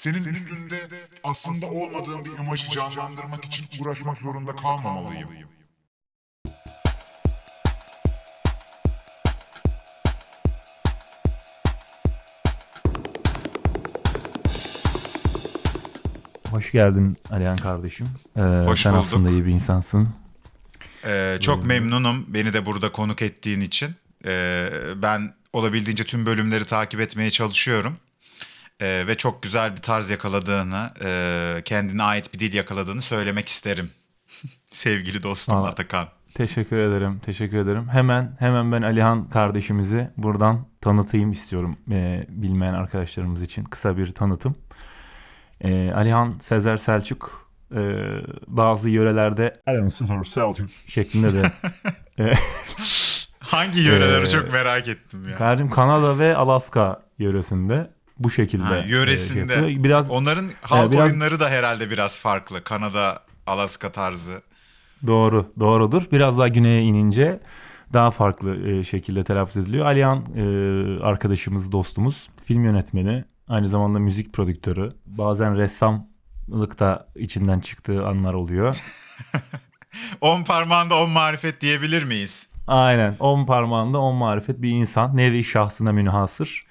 senin üstünde aslında olmadığın bir imajı canlandırmak için uğraşmak zorunda kalmamalıyım. Hoş geldin Alihan kardeşim. Ee, Hoş sen bulduk. aslında iyi bir insansın. Ee, çok memnunum beni de burada konuk ettiğin için. Ee, ben olabildiğince tüm bölümleri takip etmeye çalışıyorum. Ee, ve çok güzel bir tarz yakaladığını, e, kendine ait bir dil yakaladığını söylemek isterim. Sevgili dostum Vallahi- Atakan. Teşekkür ederim, teşekkür ederim. Hemen hemen ben Alihan kardeşimizi buradan tanıtayım istiyorum ee, bilmeyen arkadaşlarımız için kısa bir tanıtım. Ee, Alihan Sezer Selçuk e, bazı yörelerde Alihan Sezer Selçuk. şeklinde de Hangi yöreleri Ee, çok merak ettim ya. kardeşim Kanada ve Alaska yöresinde bu şekilde Ha, e, şey yöresinde. yapıyor. biraz Onların halk biraz- oyunları da herhalde biraz farklı. Kanada, Alaska tarzı. Doğru, doğrudur. Biraz daha güneye inince daha farklı e, şekilde telaffuz ediliyor. Alihan e, arkadaşımız, dostumuz, film yönetmeni, aynı zamanda müzik prodüktörü. Bazen ressamlık da içinden çıktığı anlar oluyor. On parmağında on marifet diyebilir miyiz? Aynen. On parmağında on marifet bir insan. Nevi şahsına münhasır.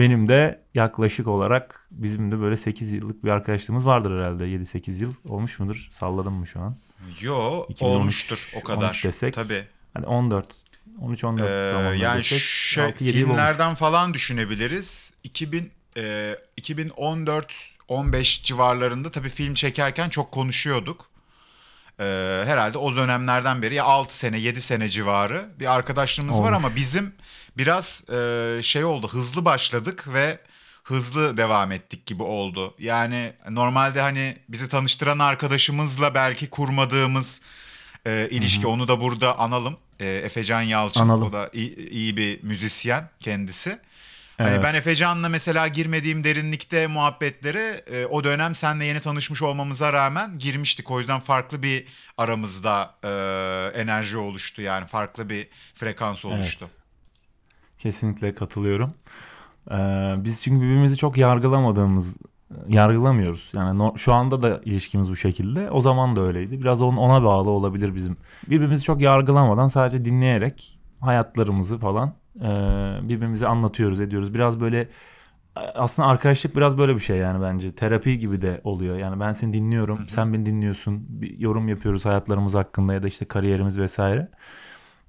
Benim de yaklaşık olarak bizim de böyle 8 yıllık bir arkadaşlığımız vardır herhalde. 7-8 yıl olmuş mudur? Salladım mı şu an? Yo 2013, olmuştur o kadar. 13 desek. Tabii. Hani 14. 13-14 Ee, zamanlar yani desek, şey, 6-7 yıl olmuş. filmlerden falan düşünebiliriz. 2000 e, 2014 15 civarlarında tabii film çekerken çok konuşuyorduk. Ee, herhalde o dönemlerden beri ya 6 sene 7 sene civarı bir arkadaşlığımız var Olmuş. ama bizim biraz e, şey oldu hızlı başladık ve hızlı devam ettik gibi oldu. Yani normalde hani bizi tanıştıran arkadaşımızla belki kurmadığımız e, ilişki onu da burada analım. E, Efecan Yalçın Analım. o da iyi, iyi bir müzisyen kendisi. Hani Evet. ben Efecan'la mesela girmediğim derinlikte muhabbetlere e, o dönem seninle yeni tanışmış olmamıza rağmen girmiştik. O yüzden farklı bir aramızda e, enerji oluştu yani farklı bir frekans oluştu. Evet. Kesinlikle katılıyorum. Ee, biz çünkü birbirimizi çok yargılamadığımız, yargılamıyoruz. Yani no- şu anda da ilişkimiz bu şekilde. O zaman da öyleydi. Biraz on- ona bağlı olabilir bizim. Birbirimizi çok yargılamadan sadece dinleyerek hayatlarımızı falan e, birbirimize anlatıyoruz, ediyoruz. Biraz böyle aslında arkadaşlık biraz böyle bir şey yani bence. Terapi gibi de oluyor. Yani ben seni dinliyorum, sen beni dinliyorsun. Bir yorum yapıyoruz hayatlarımız hakkında ya da işte kariyerimiz vesaire.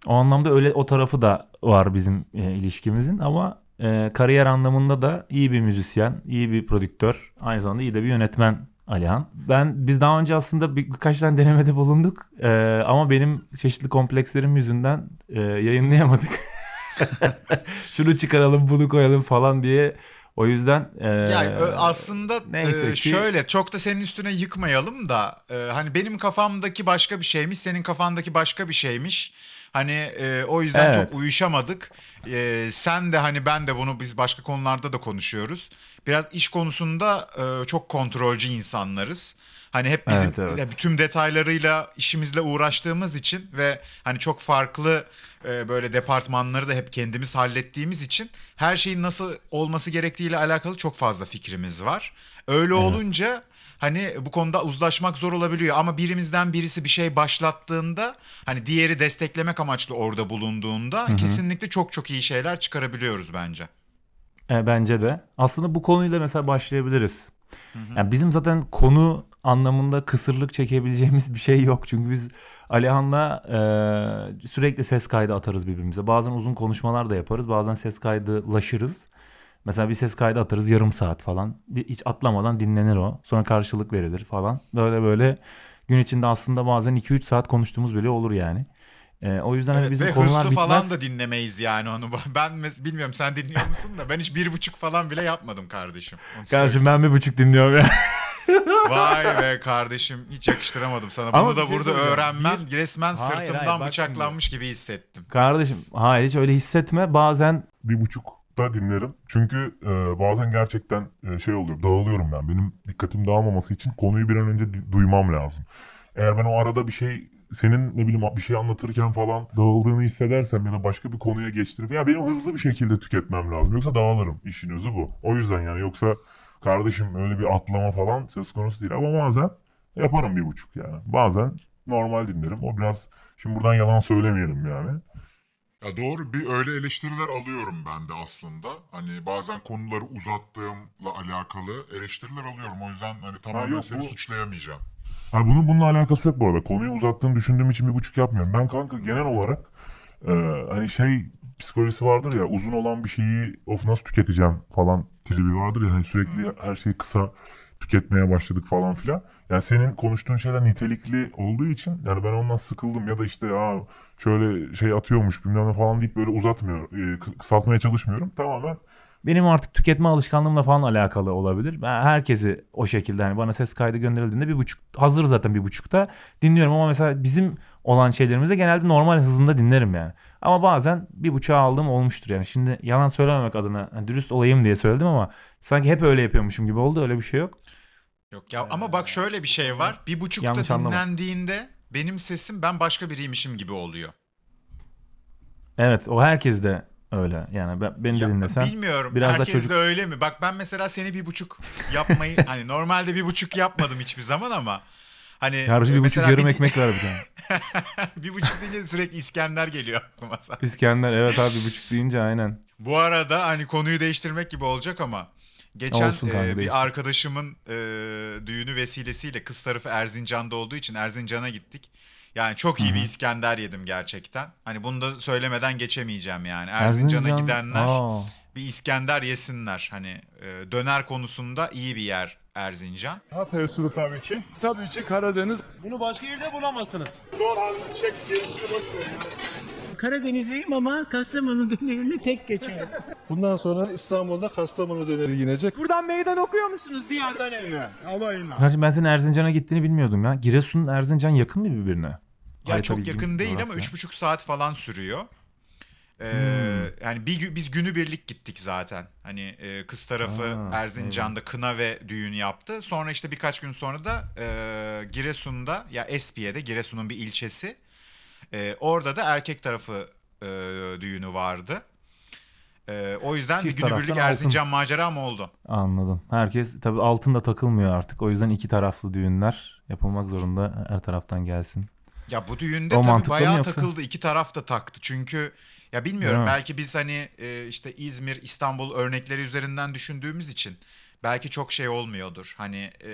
O anlamda öyle o tarafı da var bizim e, ilişkimizin ama e, kariyer anlamında da iyi bir müzisyen, iyi bir prodüktör, aynı zamanda iyi de bir yönetmen Alihan. Ben biz daha önce aslında bir, birkaç tane denemede bulunduk E, ama benim çeşitli komplekslerim yüzünden e, yayınlayamadık. Şunu çıkaralım, bunu koyalım falan diye. O yüzden e, Yani aslında neyse e, ki- şöyle çok da senin üstüne yıkmayalım da e, hani benim kafamdaki başka bir şeymiş, senin kafandaki başka bir şeymiş. Hani e, o yüzden Evet. çok uyuşamadık. E, sen de hani ben de bunu biz başka konularda da konuşuyoruz. Biraz iş konusunda e, çok kontrolcü insanlarız. Hani hep bizim Evet, evet. tüm detaylarıyla işimizle uğraştığımız için ve hani çok farklı e, böyle departmanları da hep kendimiz hallettiğimiz için her şeyin nasıl olması gerektiğiyle alakalı çok fazla fikrimiz var. Öyle olunca hani bu konuda uzlaşmak zor olabiliyor ama birimizden birisi bir şey başlattığında hani diğeri desteklemek amaçlı orada bulunduğunda kesinlikle çok çok iyi şeyler çıkarabiliyoruz bence. E, bence de. Aslında bu konuyla mesela başlayabiliriz. Yani bizim zaten konu anlamında kısırlık çekebileceğimiz bir şey yok. Çünkü biz Alihan'la e, sürekli ses kaydı atarız birbirimize. Bazen uzun konuşmalar da yaparız. Bazen ses kaydılaşırız. Mesela bir ses kaydı atarız yarım saat falan. Bir, hiç atlamadan dinlenir o. Sonra karşılık verilir falan. Böyle böyle gün içinde aslında bazen 2-3 saat konuştuğumuz bile olur yani. E, o yüzden hani Evet, bizim ve konular hızlı bitmez. falan da dinlemeyiz yani onu. Ben mes- bilmiyorum sen dinliyor musun da ben hiç bir buçuk falan bile yapmadım kardeşim. Onu Kardeşim ben bir buçuk dinliyorum ya. Vay be kardeşim hiç yakıştıramadım sana. Ama Bunu bir da şey burada öğrenmem resmen Hayır, sırtımdan hayır, bıçaklanmış gibi hissettim. Kardeşim hayır hiç öyle hissetme. Bazen Bir buçukta dinlerim. Çünkü e, bazen gerçekten e, şey oluyor. Dağılıyorum ben. Benim dikkatim dağılmaması için konuyu bir an önce duymam lazım. Eğer ben o arada bir şey senin ne bileyim bir şey anlatırken falan dağıldığını hissedersem ya da başka bir konuya geçtirip ya benim hızlı bir şekilde tüketmem lazım. Yoksa dağılırım. İşin özü bu. O yüzden yani yoksa kardeşim öyle bir atlama falan söz konusu değil ama bazen yaparım bir buçuk yani. Bazen normal dinlerim. O biraz şimdi buradan yalan söylemeyelim yani. Ya doğru bir öyle eleştiriler alıyorum ben de aslında. Hani bazen konuları uzattığımla alakalı eleştiriler alıyorum. O yüzden hani tamamen yok, seni bu- suçlayamayacağım. Ha bunun bununla alakası yok bu arada. Konuyu uzattığını düşündüğüm için bir buçuk yapmıyorum. Ben kanka genel olarak e, hani şey psikolojisi vardır ya uzun olan bir şeyi of nasıl tüketeceğim falan tribi vardır ya hani sürekli her şeyi kısa tüketmeye başladık falan filan. Yani senin konuştuğun şeyler nitelikli olduğu için yani ben ondan sıkıldım ya da işte ya şöyle şey atıyormuş bilmem ne falan deyip böyle uzatmıyor, e, kı- kısaltmaya çalışmıyorum. Tamamen Benim artık tüketme alışkanlığımla falan alakalı olabilir. Ben herkesi o şekilde hani bana ses kaydı gönderildiğinde bir buçuk hazır zaten bir buçukta dinliyorum ama mesela bizim olan şeylerimizi genelde normal hızında dinlerim yani. Ama bazen bir buçuğa aldığım olmuştur yani. Şimdi yalan söylememek adına hani dürüst olayım diye söyledim ama sanki hep öyle yapıyormuşum gibi oldu. Öyle bir şey yok. Yok ya ama bak şöyle bir şey var. Bir buçukta dinlendiğinde benim sesim ben başka biriymişim gibi oluyor. Evet o herkes de öyle. Yani ben, beni de Ya, dinlesen. bilmiyorum. biraz da Herkes çocuk- de öyle mi? Bak ben mesela seni bir buçuk yapmayı hani normalde bir buçuk yapmadım hiçbir zaman ama hani Karşı bir buçuk mesela yarım bir- ekmek var bir tane. bir buçuk deyince sürekli İskender geliyor aklıma zaten. İskender evet abi bir buçuk deyince aynen. Bu arada hani konuyu değiştirmek gibi olacak ama geçen Olsun e, bir arkadaşımın e, düğünü vesilesiyle kız tarafı Erzincan'da olduğu için Erzincan'a gittik. Yani çok iyi bir İskender yedim gerçekten. Hani bunu da söylemeden geçemeyeceğim yani. Erzincan'a Erzincan- gidenler Aa. bir İskender yesinler. Hani e, döner konusunda iyi bir yer Erzincan. Hatay usulü tabii ki. Tabii ki Karadeniz. Bunu başka yerde bulamazsınız. Doğan, çek, boş verin. Karadenizliyim ama Kastamonu dönerini tek geçerim. Bundan sonra İstanbul'da Kastamonu döneri yiyecek. Buradan meydan okuyor musunuz diyardan eve? Alayına. Kardeşim ben senin Erzincan'a gittiğini bilmiyordum ya. Giresun Erzincan yakın mı birbirine? Ya Harita çok yakın değil ama coğrafya. üç buçuk saat falan sürüyor. Ee, Hmm. Yani bir biz günübirlik gittik zaten. Hani e, kız tarafı Aa, Erzincan'da kına ve düğün yaptı. Sonra işte birkaç gün sonra da e, Giresun'da ya Espiye'de Giresun'un bir ilçesi. E, orada da erkek tarafı e, düğünü vardı. E, o yüzden Çift bir günübirlik taraftan altın. Erzincan maceram oldu. Anladım. Herkes tabii altında takılmıyor artık. O yüzden iki taraflı düğünler yapılmak zorunda her taraftan gelsin. Ya bu düğünde O tabii mı bayağı yoksa? takıldı. iki taraf da taktı. Çünkü ya bilmiyorum belki biz hani e, işte İzmir, İstanbul örnekleri üzerinden düşündüğümüz için belki çok şey olmuyordur. Hani e,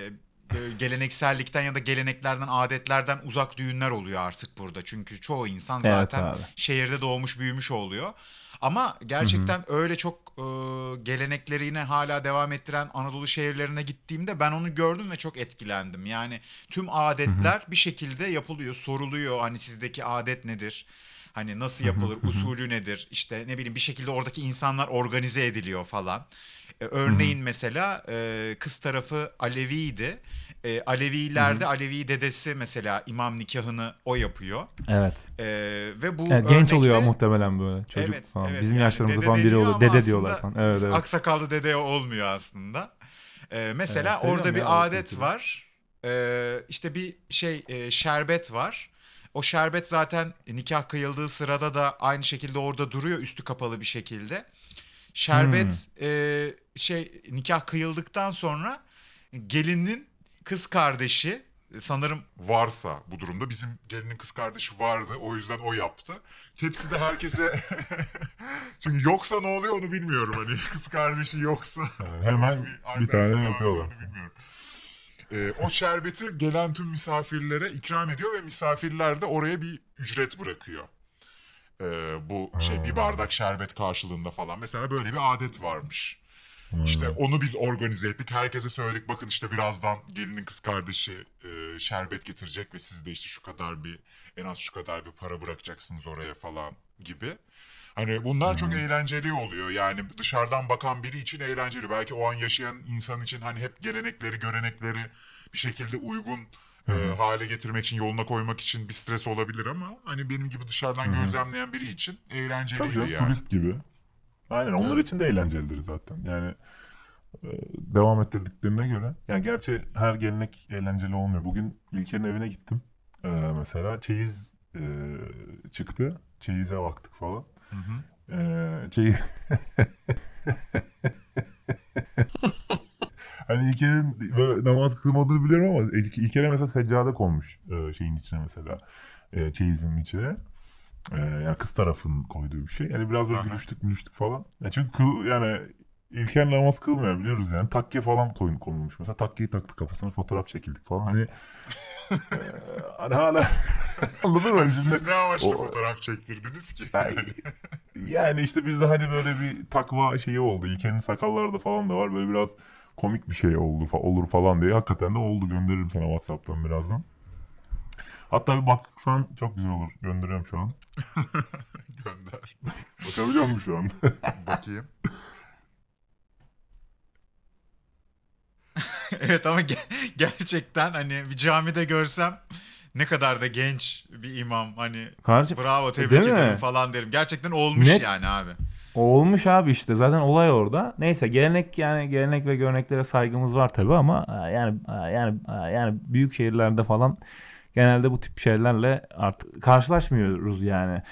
geleneksellikten ya da geleneklerden, adetlerden uzak düğünler oluyor artık burada. Çünkü çoğu insan Evet zaten abi. şehirde doğmuş, büyümüş oluyor. Ama gerçekten öyle çok e, gelenekleri yine hala devam ettiren Anadolu şehirlerine gittiğimde ben onu gördüm ve çok etkilendim. Yani tüm adetler bir şekilde yapılıyor, soruluyor. Hani sizdeki adet nedir? Hani nasıl yapılır, usulü nedir? İşte ne bileyim bir şekilde oradaki insanlar organize ediliyor falan. E, örneğin mesela e, kız tarafı Aleviydi. E, Alevilerde Alevi dedesi mesela imam nikahını o yapıyor. Evet. E, ve bu Evet, genç oluyor muhtemelen böyle çocuk Evet, falan. evet. Bizim Yani yaşlarımızda falan biri oluyor. Dede diyorlar falan. Evet evet. Aksakallı dede olmuyor aslında. Ee, mesela Evet, orada bir adet kültürü. var. Ee, işte bir şey e, şerbet var. O şerbet zaten nikah kıyıldığı sırada da aynı şekilde orada duruyor üstü kapalı bir şekilde. Şerbet Hmm. e, şey nikah kıyıldıktan sonra gelinin kız kardeşi sanırım Varsa bu durumda bizim gelinin kız kardeşi vardı. O yüzden o yaptı. Tepside herkese... Çünkü yoksa ne oluyor onu bilmiyorum. Hani kız kardeşi yoksa... hemen nasıl bir tane yapıyorlar. bilmiyorum. Ee, o şerbeti gelen tüm misafirlere ikram ediyor ve misafirler de oraya bir ücret bırakıyor. Ee, bu şey bir bardak şerbet karşılığında falan. Mesela böyle bir adet varmış. İşte onu biz organize ettik. Herkese söyledik bakın işte birazdan gelinin kız kardeşi e, şerbet getirecek ve siz de işte şu kadar bir en az şu kadar bir para bırakacaksınız oraya falan gibi. Hani bunlar çok eğlenceli oluyor. Yani dışarıdan bakan biri için eğlenceli. Belki o an yaşayan insan için hani hep gelenekleri, görenekleri bir şekilde uygun e, hale getirmek için, yoluna koymak için bir stres olabilir ama hani benim gibi dışarıdan gözlemleyen biri için Tabii eğlenceliydi canım yani. turist gibi. Aynen onlar Evet. için de eğlencelidir zaten. Yani e, devam ettirdiklerine göre. Yani gerçi her gelenek eğlenceli olmuyor. Bugün İlker'in evine gittim. E, mesela çeyiz e, çıktı. Çeyize baktık falan. E, çeyiz... Hani İlker'in böyle namaz kılmadığını biliyorum ama İlk- İlker'e mesela seccade konmuş e, şeyin içine mesela. E, çeyizin içine. E, yani kız tarafının koyduğu bir şey. Yani biraz böyle gülüştük gülüştük falan. Ya çünkü kıl, yani İlker namaz kılmıyor biliyoruz yani. Takke falan koyun konulmuş. Mesela takkeyi taktı kafasına fotoğraf çekildik falan. Hani e, hani hala anladın mı? Şimdi, Siz ne amaçla O- fotoğraf çektirdiniz ki? yani işte bizde hani böyle bir takva şeyi oldu. İlker'in sakallarda falan da var. Böyle biraz komik bir şey oldu fa- olur falan diye. Hakikaten de oldu. Gönderirim sana WhatsApp'tan birazdan. Hatta bir baksan çok güzel olur. Gönderiyorum şu an. Gönder. Bakabiliyor musun şu an? Bakayım. evet ama ge- gerçekten hani bir camide görsem ne kadar da genç bir imam hani Kardeşim bravo tebrik mi? ederim falan derim. Gerçekten olmuş Net. yani abi. Olmuş abi işte zaten olay orada. Neyse gelenek yani gelenek ve göreneklere saygımız var tabii ama e, yani e, yani e, yani büyük şehirlerde falan genelde bu tip şeylerle artık karşılaşmıyoruz yani.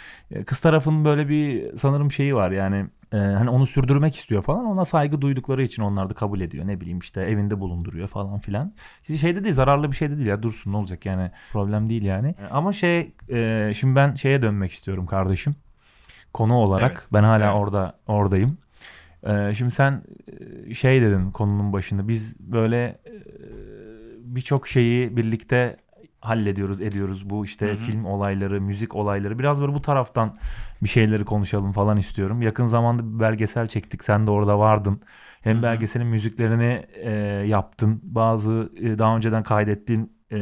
Kız tarafının böyle bir sanırım şeyi var yani e, hani onu sürdürmek istiyor falan ona saygı duydukları için onlar da kabul ediyor ne bileyim işte evinde bulunduruyor falan filan. İşte Şeyde değil zararlı bir şey de değil ya dursun ne olacak yani problem değil yani. Ama şey e, şimdi ben şeye dönmek istiyorum kardeşim konu olarak Evet, ben hala evet. orada oradayım. Ee, şimdi sen e, şey dedin konunun başında biz böyle e, birçok şeyi birlikte hallediyoruz ediyoruz bu işte Hı hı. film olayları müzik olayları biraz böyle bu taraftan bir şeyleri konuşalım falan istiyorum. Yakın zamanda bir belgesel çektik sen de orada vardın. Hem Hı hı. belgeselin müziklerini e, yaptın bazı e, daha önceden kaydettiğin e,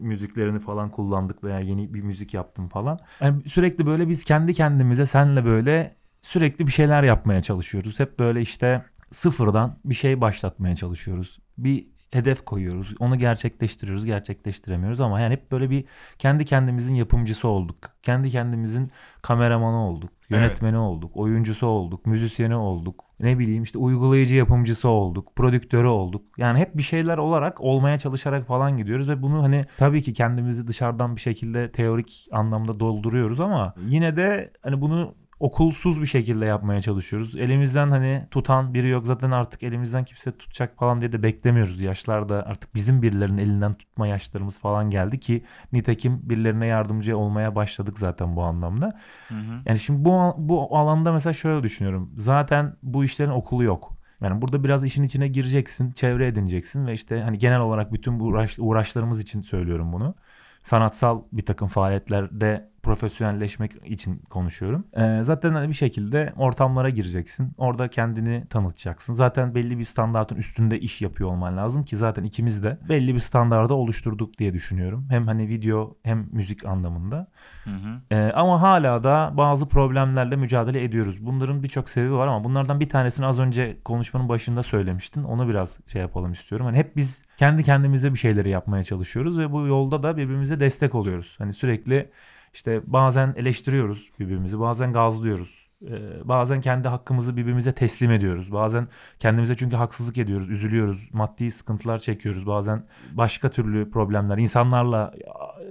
müziklerini falan kullandık veya yeni bir müzik yaptım falan. Yani sürekli böyle biz kendi kendimize senle böyle sürekli bir şeyler yapmaya çalışıyoruz. Hep böyle işte sıfırdan bir şey başlatmaya çalışıyoruz. Bir hedef koyuyoruz. Onu gerçekleştiriyoruz, gerçekleştiremiyoruz ama yani hep böyle bir kendi kendimizin yapımcısı olduk. Kendi kendimizin kameramanı olduk, Evet. yönetmeni olduk, oyuncusu olduk, müzisyeni olduk. Ne bileyim işte uygulayıcı yapımcısı olduk, prodüktörü olduk. Yani hep bir şeyler olarak olmaya çalışarak falan gidiyoruz ve bunu hani tabii ki kendimizi dışarıdan bir şekilde teorik anlamda dolduruyoruz ama yine de hani bunu okulsuz bir şekilde yapmaya çalışıyoruz. Elimizden hani tutan biri yok. Zaten artık elimizden kimse tutacak falan diye de beklemiyoruz. Yaşlarda artık bizim birilerinin elinden tutma yaşlarımız falan geldi ki nitekim birilerine yardımcı olmaya başladık zaten bu anlamda. Hı hı. Yani şimdi bu bu alanda mesela şöyle düşünüyorum. Zaten bu işlerin okulu yok. Yani burada biraz işin içine gireceksin, çevre edineceksin ve işte hani genel olarak bütün bu uğraş, uğraşlarımız için söylüyorum bunu. Sanatsal bir takım faaliyetlerde profesyonelleşmek için konuşuyorum. Ee, zaten hani bir şekilde ortamlara gireceksin. Orada kendini tanıtacaksın. Zaten belli bir standartın üstünde iş yapıyor olman lazım ki zaten ikimiz de belli bir standarda oluşturduk diye düşünüyorum. Hem hani video hem müzik anlamında. Hı hı. Ee, ama hala da bazı problemlerle mücadele ediyoruz. Bunların birçok sebebi var ama bunlardan bir tanesini az önce konuşmanın başında söylemiştin. Onu biraz şey yapalım istiyorum. Hani hep biz kendi kendimize bir şeyleri yapmaya çalışıyoruz ve bu yolda da birbirimize destek oluyoruz. Hani sürekli işte bazen eleştiriyoruz birbirimizi, bazen gazlıyoruz. Ee, bazen kendi hakkımızı birbirimize teslim ediyoruz. Bazen kendimize çünkü haksızlık ediyoruz, üzülüyoruz, maddi sıkıntılar çekiyoruz. Bazen başka türlü problemler, insanlarla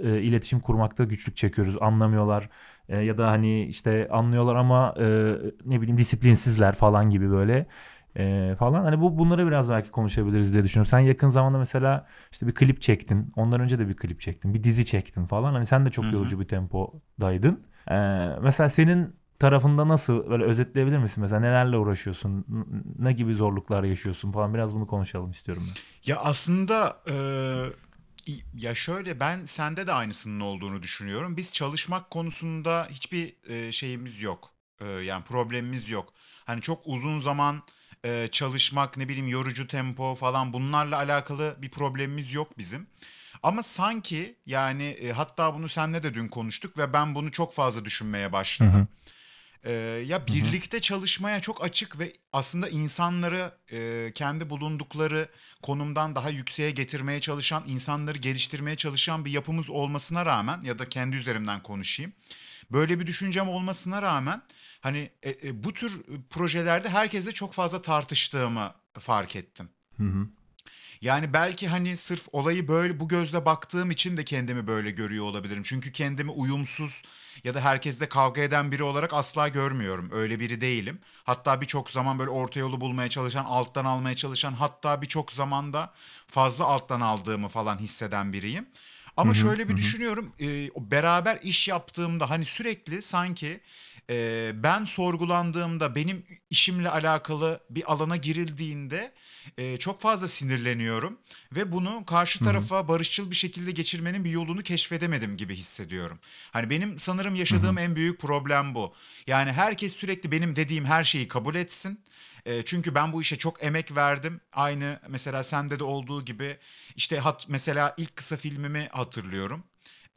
e, iletişim kurmakta güçlük çekiyoruz, anlamıyorlar. E, ya da hani işte anlıyorlar ama e, ne bileyim disiplinsizler falan gibi böyle e, falan. Hani bu bunları biraz belki konuşabiliriz diye düşünüyorum. Sen yakın zamanda mesela işte bir klip çektin. Ondan önce de bir klip çektin. Bir dizi çektin falan. Hani sen de çok yorucu bir tempodaydın. E, mesela senin tarafında nasıl böyle özetleyebilir misin? Mesela nelerle uğraşıyorsun? Ne gibi zorluklar yaşıyorsun falan. Biraz bunu konuşalım istiyorum ben. Ya aslında e, ya şöyle ben sende de aynısının olduğunu düşünüyorum. Biz çalışmak konusunda hiçbir e, şeyimiz yok. E, yani problemimiz yok. Hani çok uzun zaman e, çalışmak ne bileyim yorucu tempo falan bunlarla alakalı bir problemimiz yok bizim. Ama sanki yani e, hatta bunu seninle de dün konuştuk ve ben bunu çok fazla düşünmeye başladım. Hı hı. Ee, ya birlikte çalışmaya çok açık ve aslında insanları e, kendi bulundukları konumdan daha yükseğe getirmeye çalışan, insanları geliştirmeye çalışan bir yapımız olmasına rağmen ya da kendi üzerimden konuşayım. Böyle bir düşüncem olmasına rağmen hani e, e, bu tür projelerde herkesle çok fazla tartıştığımı fark ettim. Hı hı. Yani belki hani sırf olayı böyle bu gözle baktığım için de kendimi böyle görüyor olabilirim. Çünkü kendimi uyumsuz ya da herkesle kavga eden biri olarak asla görmüyorum. Öyle biri değilim. Hatta birçok zaman böyle orta yolu bulmaya çalışan, alttan almaya çalışan, hatta birçok zamanda fazla alttan aldığımı falan hisseden biriyim. Ama şöyle bir düşünüyorum. e, beraber iş yaptığımda hani sürekli sanki e, ben sorgulandığımda benim işimle alakalı bir alana girildiğinde e, çok fazla sinirleniyorum ve bunu karşı tarafa barışçıl bir şekilde geçirmenin bir yolunu keşfedemedim gibi hissediyorum. Hani benim sanırım yaşadığım en büyük problem bu. Yani herkes sürekli benim dediğim her şeyi kabul etsin. E, çünkü ben bu işe çok emek verdim. Aynı mesela sende de olduğu gibi işte hat, mesela ilk kısa filmimi hatırlıyorum.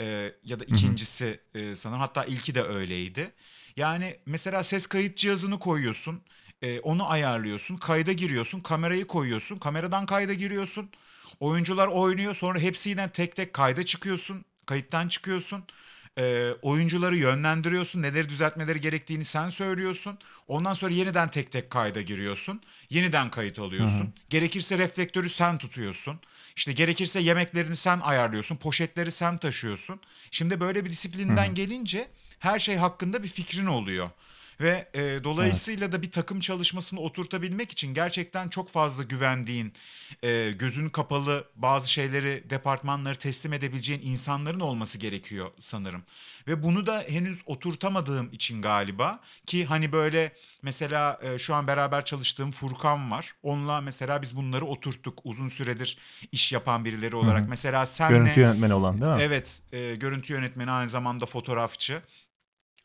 E, ya da ikincisi e, sanırım hatta ilki de öyleydi. Yani mesela ses kayıt cihazını koyuyorsun. e, onu ayarlıyorsun. Kayda giriyorsun. Kamerayı koyuyorsun. Kameradan kayda giriyorsun. Oyuncular oynuyor. Sonra hepsiyle tek tek kayda çıkıyorsun. Kayıttan çıkıyorsun. E, oyuncuları yönlendiriyorsun. Neleri düzeltmeleri gerektiğini sen söylüyorsun. Ondan sonra yeniden tek tek kayda giriyorsun. Yeniden kayıt alıyorsun. Gerekirse reflektörü sen tutuyorsun. İşte gerekirse yemeklerini sen ayarlıyorsun. Poşetleri sen taşıyorsun. Şimdi böyle bir disiplinden gelince her şey hakkında bir fikrin oluyor. Ve e, dolayısıyla da bir takım çalışmasını oturtabilmek için gerçekten çok fazla güvendiğin, e, gözün kapalı bazı şeyleri, departmanları teslim edebileceğin insanların olması gerekiyor sanırım. Ve bunu da henüz oturtamadığım için galiba ki hani böyle mesela e, şu an beraber çalıştığım Furkan var. Onunla mesela biz bunları oturttuk uzun süredir iş yapan birileri olarak. Mesela senle... Görüntü yönetmeni olan değil mi? Evet, e, görüntü yönetmeni aynı zamanda fotoğrafçı.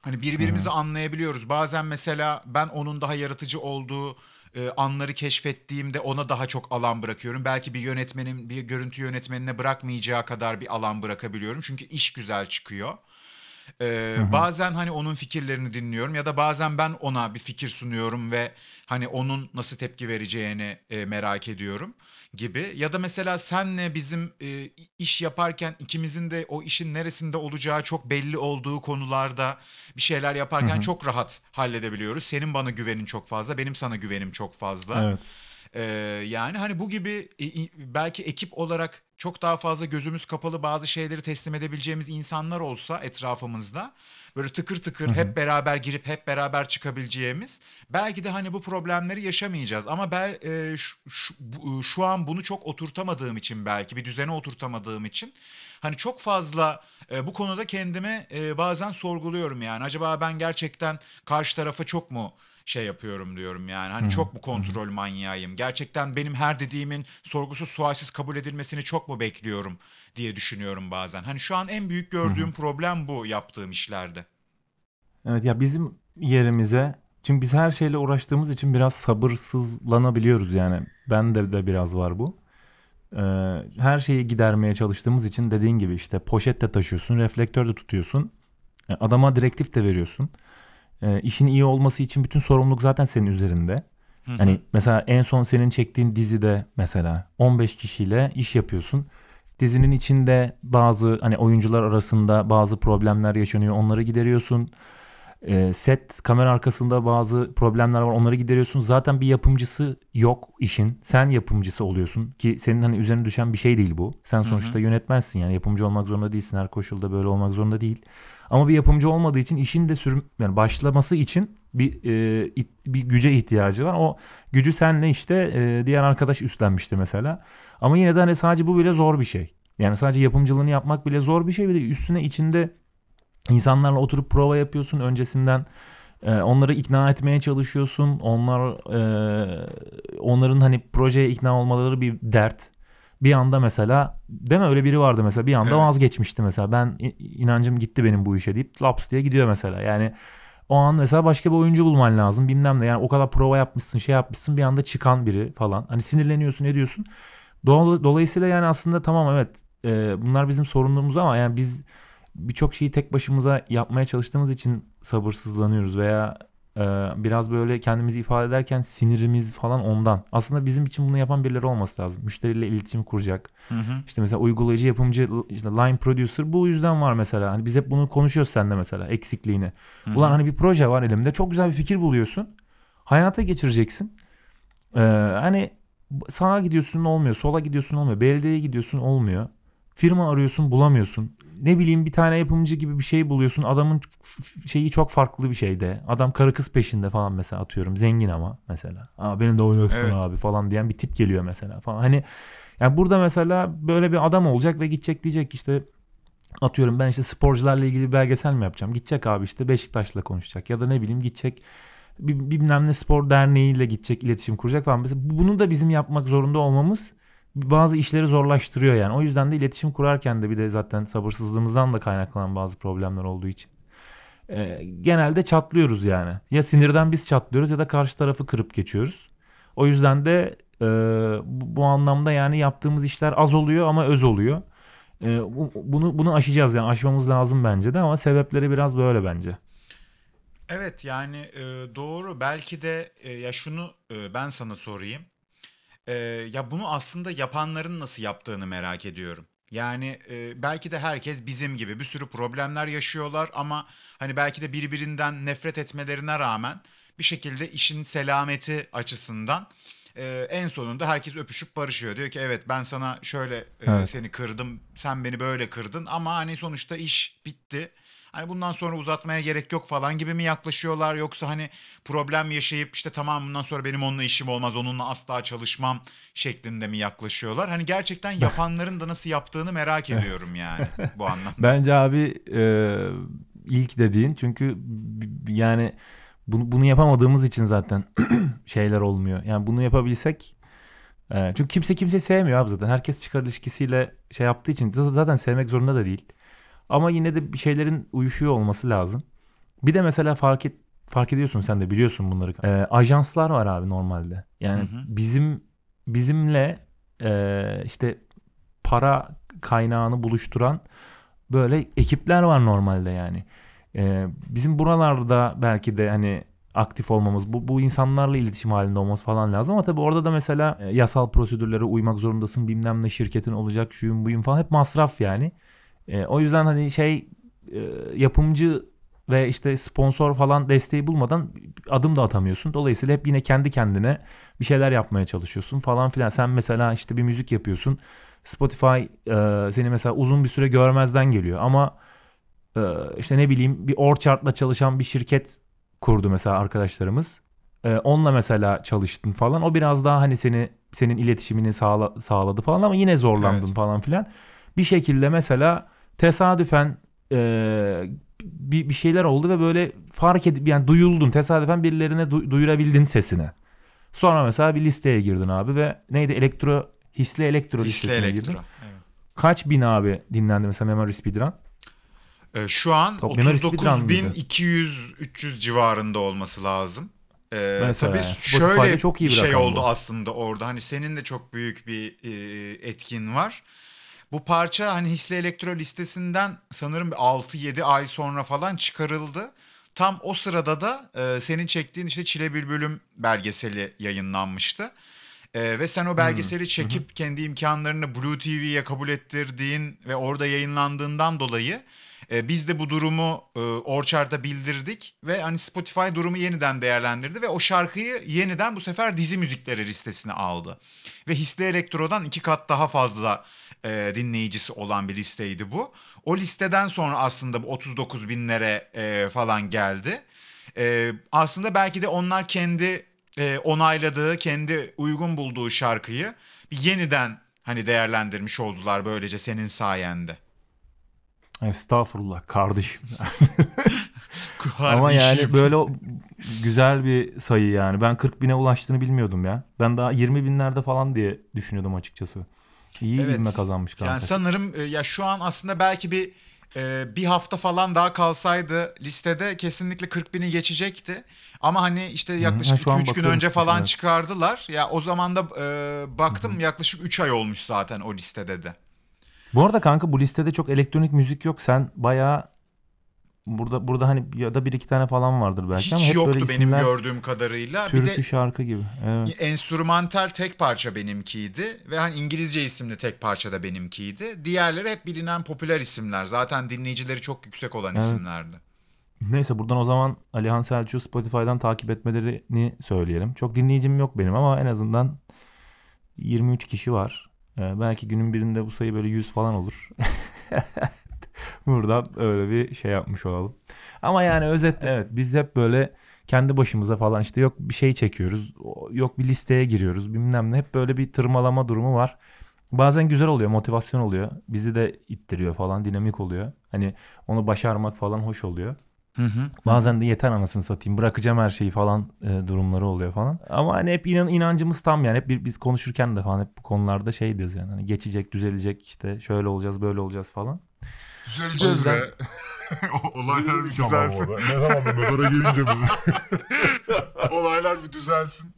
Hani birbirimizi anlayabiliyoruz. Bazen mesela ben onun daha yaratıcı olduğu e, anları keşfettiğimde ona daha çok alan bırakıyorum. Belki bir yönetmenin bir görüntü yönetmenine bırakmayacağı kadar bir alan bırakabiliyorum. Çünkü iş güzel çıkıyor. Ee, bazen hani onun fikirlerini dinliyorum ya da bazen ben ona bir fikir sunuyorum ve hani onun nasıl tepki vereceğini e, merak ediyorum gibi. Ya da mesela senle bizim e, iş yaparken ikimizin de o işin neresinde olacağı çok belli olduğu konularda bir şeyler yaparken çok rahat halledebiliyoruz. Senin bana güvenin çok fazla, benim sana güvenim çok fazla. Evet. Ee, yani hani bu gibi e, belki ekip olarak çok daha fazla gözümüz kapalı bazı şeyleri teslim edebileceğimiz insanlar olsa etrafımızda böyle tıkır tıkır hep beraber girip hep beraber çıkabileceğimiz belki de hani bu problemleri yaşamayacağız. Ama ben e, şu, şu, bu- şu an bunu çok oturtamadığım için belki bir düzene oturtamadığım için hani çok fazla e, bu konuda kendimi e, bazen sorguluyorum yani. Acaba ben gerçekten karşı tarafa çok mu şey yapıyorum diyorum yani. Hani çok mu kontrol manyağıyım? Gerçekten benim her dediğimin sorgusuz sualsiz kabul edilmesini çok mu bekliyorum diye düşünüyorum bazen. Hani şu an en büyük gördüğüm problem bu yaptığım işlerde. Evet ya bizim yerimize çünkü biz her şeyle uğraştığımız için biraz sabırsızlanabiliyoruz yani. Bende de biraz var bu. Ee, her şeyi gidermeye çalıştığımız için dediğin gibi işte poşet de taşıyorsun, reflektör de tutuyorsun. E, Adama direktif de veriyorsun. E, işin iyi olması için bütün sorumluluk zaten senin üzerinde. Hani mesela en son senin çektiğin dizide mesela 15 kişiyle iş yapıyorsun. Dizinin içinde bazı hani oyuncular arasında bazı problemler yaşanıyor. Onları gideriyorsun. E, set kamera arkasında bazı problemler var. Onları gideriyorsun. Zaten bir yapımcısı yok işin. Sen yapımcısı oluyorsun ki senin hani üzerine düşen bir şey değil bu. Sen sonuçta yönetmensin yani yapımcı olmak zorunda değilsin. Her koşulda böyle olmak zorunda değil. Ama bir yapımcı olmadığı için işin de sürüm yani başlaması için bir e, it- bir güce ihtiyacı var. O gücü senle işte e, diğer arkadaş üstlenmişti mesela. Ama yine de hani sadece bu bile zor bir şey. Yani sadece yapımcılığını yapmak bile zor bir şey. Bir de üstüne içinde insanlarla oturup prova yapıyorsun öncesinden. E, onları ikna etmeye çalışıyorsun. Onlar e, onların hani projeye ikna olmaları bir dert. Bir anda mesela değil mi öyle biri vardı mesela bir anda Evet. vazgeçmişti mesela. Ben inancım gitti benim bu işe deyip laps diye gidiyor mesela. Yani o an mesela başka bir oyuncu bulman lazım bilmem ne. Yani o kadar prova yapmışsın şey yapmışsın bir anda çıkan biri falan. Hani sinirleniyorsun ne diyorsun. Dol- Dolayısıyla yani aslında tamam evet e, bunlar bizim sorunlarımız ama yani biz birçok şeyi tek başımıza yapmaya çalıştığımız için sabırsızlanıyoruz veya e, biraz böyle kendimizi ifade ederken sinirimiz falan ondan. Aslında bizim için bunu yapan birileri olması lazım. Müşteriyle iletişim kuracak. Hı hı. İşte mesela uygulayıcı, yapımcı, işte line producer bu yüzden var mesela. Hani biz hep bunu konuşuyoruz seninle mesela eksikliğini. Ulan hani bir proje var elimde çok güzel bir fikir buluyorsun. Hayata geçireceksin. Ee, hani sağa gidiyorsun olmuyor, sola gidiyorsun olmuyor, belediyeye gidiyorsun olmuyor. Firma arıyorsun bulamıyorsun. Ne bileyim bir tane yapımcı gibi bir şey buluyorsun. Adamın şeyi çok farklı bir şeyde. Adam karı kız peşinde falan mesela atıyorum. Zengin ama mesela. Aa beni de oynasın Evet. abi falan diyen bir tip geliyor mesela falan. Hani yani burada mesela böyle bir adam olacak ve gidecek diyecek işte atıyorum ben işte sporcularla ilgili bir belgesel mi yapacağım? Gidecek abi işte Beşiktaş'la konuşacak ya da ne bileyim gidecek bir, bilmem ne spor derneğiyle gidecek iletişim kuracak falan. Mesela bunu da bizim yapmak zorunda olmamız bazı işleri zorlaştırıyor yani. O yüzden de iletişim kurarken de bir de zaten sabırsızlığımızdan da kaynaklanan bazı problemler olduğu için. e, genelde çatlıyoruz yani. Ya sinirden biz çatlıyoruz ya da karşı tarafı kırıp geçiyoruz. O yüzden de e, bu, bu anlamda yani yaptığımız işler az oluyor ama öz oluyor. E, bu- bunu bunu aşacağız yani aşmamız lazım bence de ama sebepleri biraz böyle bence. Evet yani e, doğru belki de e, ya şunu e, ben sana sorayım. E, ya bunu aslında yapanların nasıl yaptığını merak ediyorum. Yani e, belki de herkes bizim gibi bir sürü problemler yaşıyorlar ama hani belki de birbirinden nefret etmelerine rağmen bir şekilde işin selameti açısından e, en sonunda herkes öpüşüp barışıyor. Diyor ki evet ben sana şöyle e, Evet. seni kırdım sen beni böyle kırdın ama hani sonuçta iş bitti. Hani bundan sonra uzatmaya gerek yok falan gibi mi yaklaşıyorlar yoksa hani problem yaşayıp işte tamam bundan sonra benim onunla işim olmaz onunla asla çalışmam şeklinde mi yaklaşıyorlar? Hani gerçekten yapanların da nasıl yaptığını merak ediyorum yani bu anlamda. Bence abi e, ilk dediğin çünkü yani bunu, bunu yapamadığımız için zaten şeyler olmuyor. Yani bunu yapabilsek e, çünkü kimse kimseyi sevmiyor abi zaten. Herkes çıkar ilişkisiyle şey yaptığı için zaten sevmek zorunda da değil. Ama yine de bir şeylerin uyuşuyor olması lazım. Bir de mesela fark et, fark ediyorsun sen de biliyorsun bunları. E, ajanslar var abi normalde. Yani Hı hı. bizim bizimle e, işte para kaynağını buluşturan böyle ekipler var normalde yani. Ee, bizim buralarda belki de hani aktif olmamız, bu, bu insanlarla iletişim halinde olmamız falan lazım ama tabii orada da mesela e, yasal prosedürlere uymak zorundasın, bilmem ne şirketin olacak, şuyun buyun falan hep masraf yani. E, o yüzden hani şey e, yapımcı ve işte sponsor falan desteği bulmadan adım da atamıyorsun. Dolayısıyla hep yine kendi kendine bir şeyler yapmaya çalışıyorsun falan filan. Sen mesela işte bir müzik yapıyorsun. Spotify e, seni mesela uzun bir süre görmezden geliyor ama e, işte ne bileyim bir Orchard'la çalışan bir şirket kurdu mesela arkadaşlarımız. E, onunla mesela çalıştın falan. O biraz daha hani seni senin iletişimini sağla, sağladı falan ama yine zorlandın Evet. falan filan. Bir şekilde mesela tesadüfen e, bir, bir şeyler oldu ve böyle fark edip yani duyuldun. Tesadüfen birilerine du- duyurabildin sesini. Sonra mesela bir listeye girdin abi ve neydi elektro hisli elektro Hisli listesine girdin. elektro. Evet. Kaç bin abi dinlendi mesela Memory Speedrun? Ee, şu an Top Memory Speedrun mıydı? 39.200-300 civarında olması lazım. Ee, Mesela tabii yani. Şöyle çok iyi bir şey oldu bu. aslında orada. Hani senin de çok büyük bir e, etkin var. Bu parça hani Hisli Elektro listesinden sanırım bir 6-7 ay sonra falan çıkarıldı. Tam o sırada da e, senin çektiğin işte Çile Bülbülüm belgeseli yayınlanmıştı. E, ve sen o belgeseli çekip kendi imkanlarını Blue TV'ye kabul ettirdiğin ve orada yayınlandığından dolayı e, biz de bu durumu e, Orchard'a bildirdik ve hani Spotify durumu yeniden değerlendirdi ve o şarkıyı yeniden bu sefer dizi müzikleri listesine aldı. Ve Hisli Elektro'dan iki kat daha fazla e, dinleyicisi olan bir listeydi bu. O listeden sonra aslında bu 39 binlere e, falan geldi. E, aslında belki de onlar kendi e, onayladığı, kendi uygun bulduğu şarkıyı bir yeniden hani değerlendirmiş oldular böylece senin sayende. Estağfurullah kardeşim. Ama yani böyle güzel bir sayı yani. Ben 40 bine ulaştığını bilmiyordum ya. Ben daha 20 binlerde falan diye düşünüyordum açıkçası. İyi Evet. ivme kazanmış kanka. Yani sanırım e, ya şu an aslında belki bir e, bir hafta falan daha kalsaydı listede kesinlikle 40 bini geçecekti. Ama hani işte yaklaşık şu an 2-3 gün önce falan evet. çıkardılar. Ya o zaman da e, baktım yaklaşık 3 ay olmuş zaten o listede de. Bu arada kanka bu listede çok elektronik müzik yok. Sen bayağı burada burada hani ya da bir iki tane falan vardır belki ama Hiç hep böyle yoktu benim isimler gördüğüm kadarıyla. Bir türkü de şarkı gibi. Evet. enstrümantal tek parça benimkiydi ve hani İngilizce isimli tek parça da benimkiydi. Diğerleri hep bilinen popüler isimler. Zaten dinleyicileri çok yüksek olan Evet. isimlerdi. Neyse buradan o zaman Alihan Selçuk'u Spotify'dan takip etmelerini söyleyelim. Çok dinleyicim yok benim ama en azından 23 kişi var. Ee, belki günün birinde bu sayı böyle 100 falan olur. Buradan öyle bir şey yapmış olalım. Ama yani özetle evet biz hep böyle kendi başımıza falan işte yok bir şey çekiyoruz. Yok bir listeye giriyoruz bilmem ne. Hep böyle bir tırmalama durumu var. Bazen güzel oluyor, motivasyon oluyor. Bizi de ittiriyor falan, dinamik oluyor. Hani onu başarmak falan hoş oluyor. Hı hı. Bazen de yeter anasını satayım bırakacağım her şeyi falan e, durumları oluyor falan. Ama hani hep inan, inancımız tam yani hep bir- biz konuşurken de falan hep bu konularda şey diyoruz yani hani geçecek düzelecek işte şöyle olacağız böyle olacağız falan. Düzeleceğiz be. yüzden- O- Olaylar bir düzelsin. Ne zaman bir mezara gelince bu. Olaylar bir düzelsin.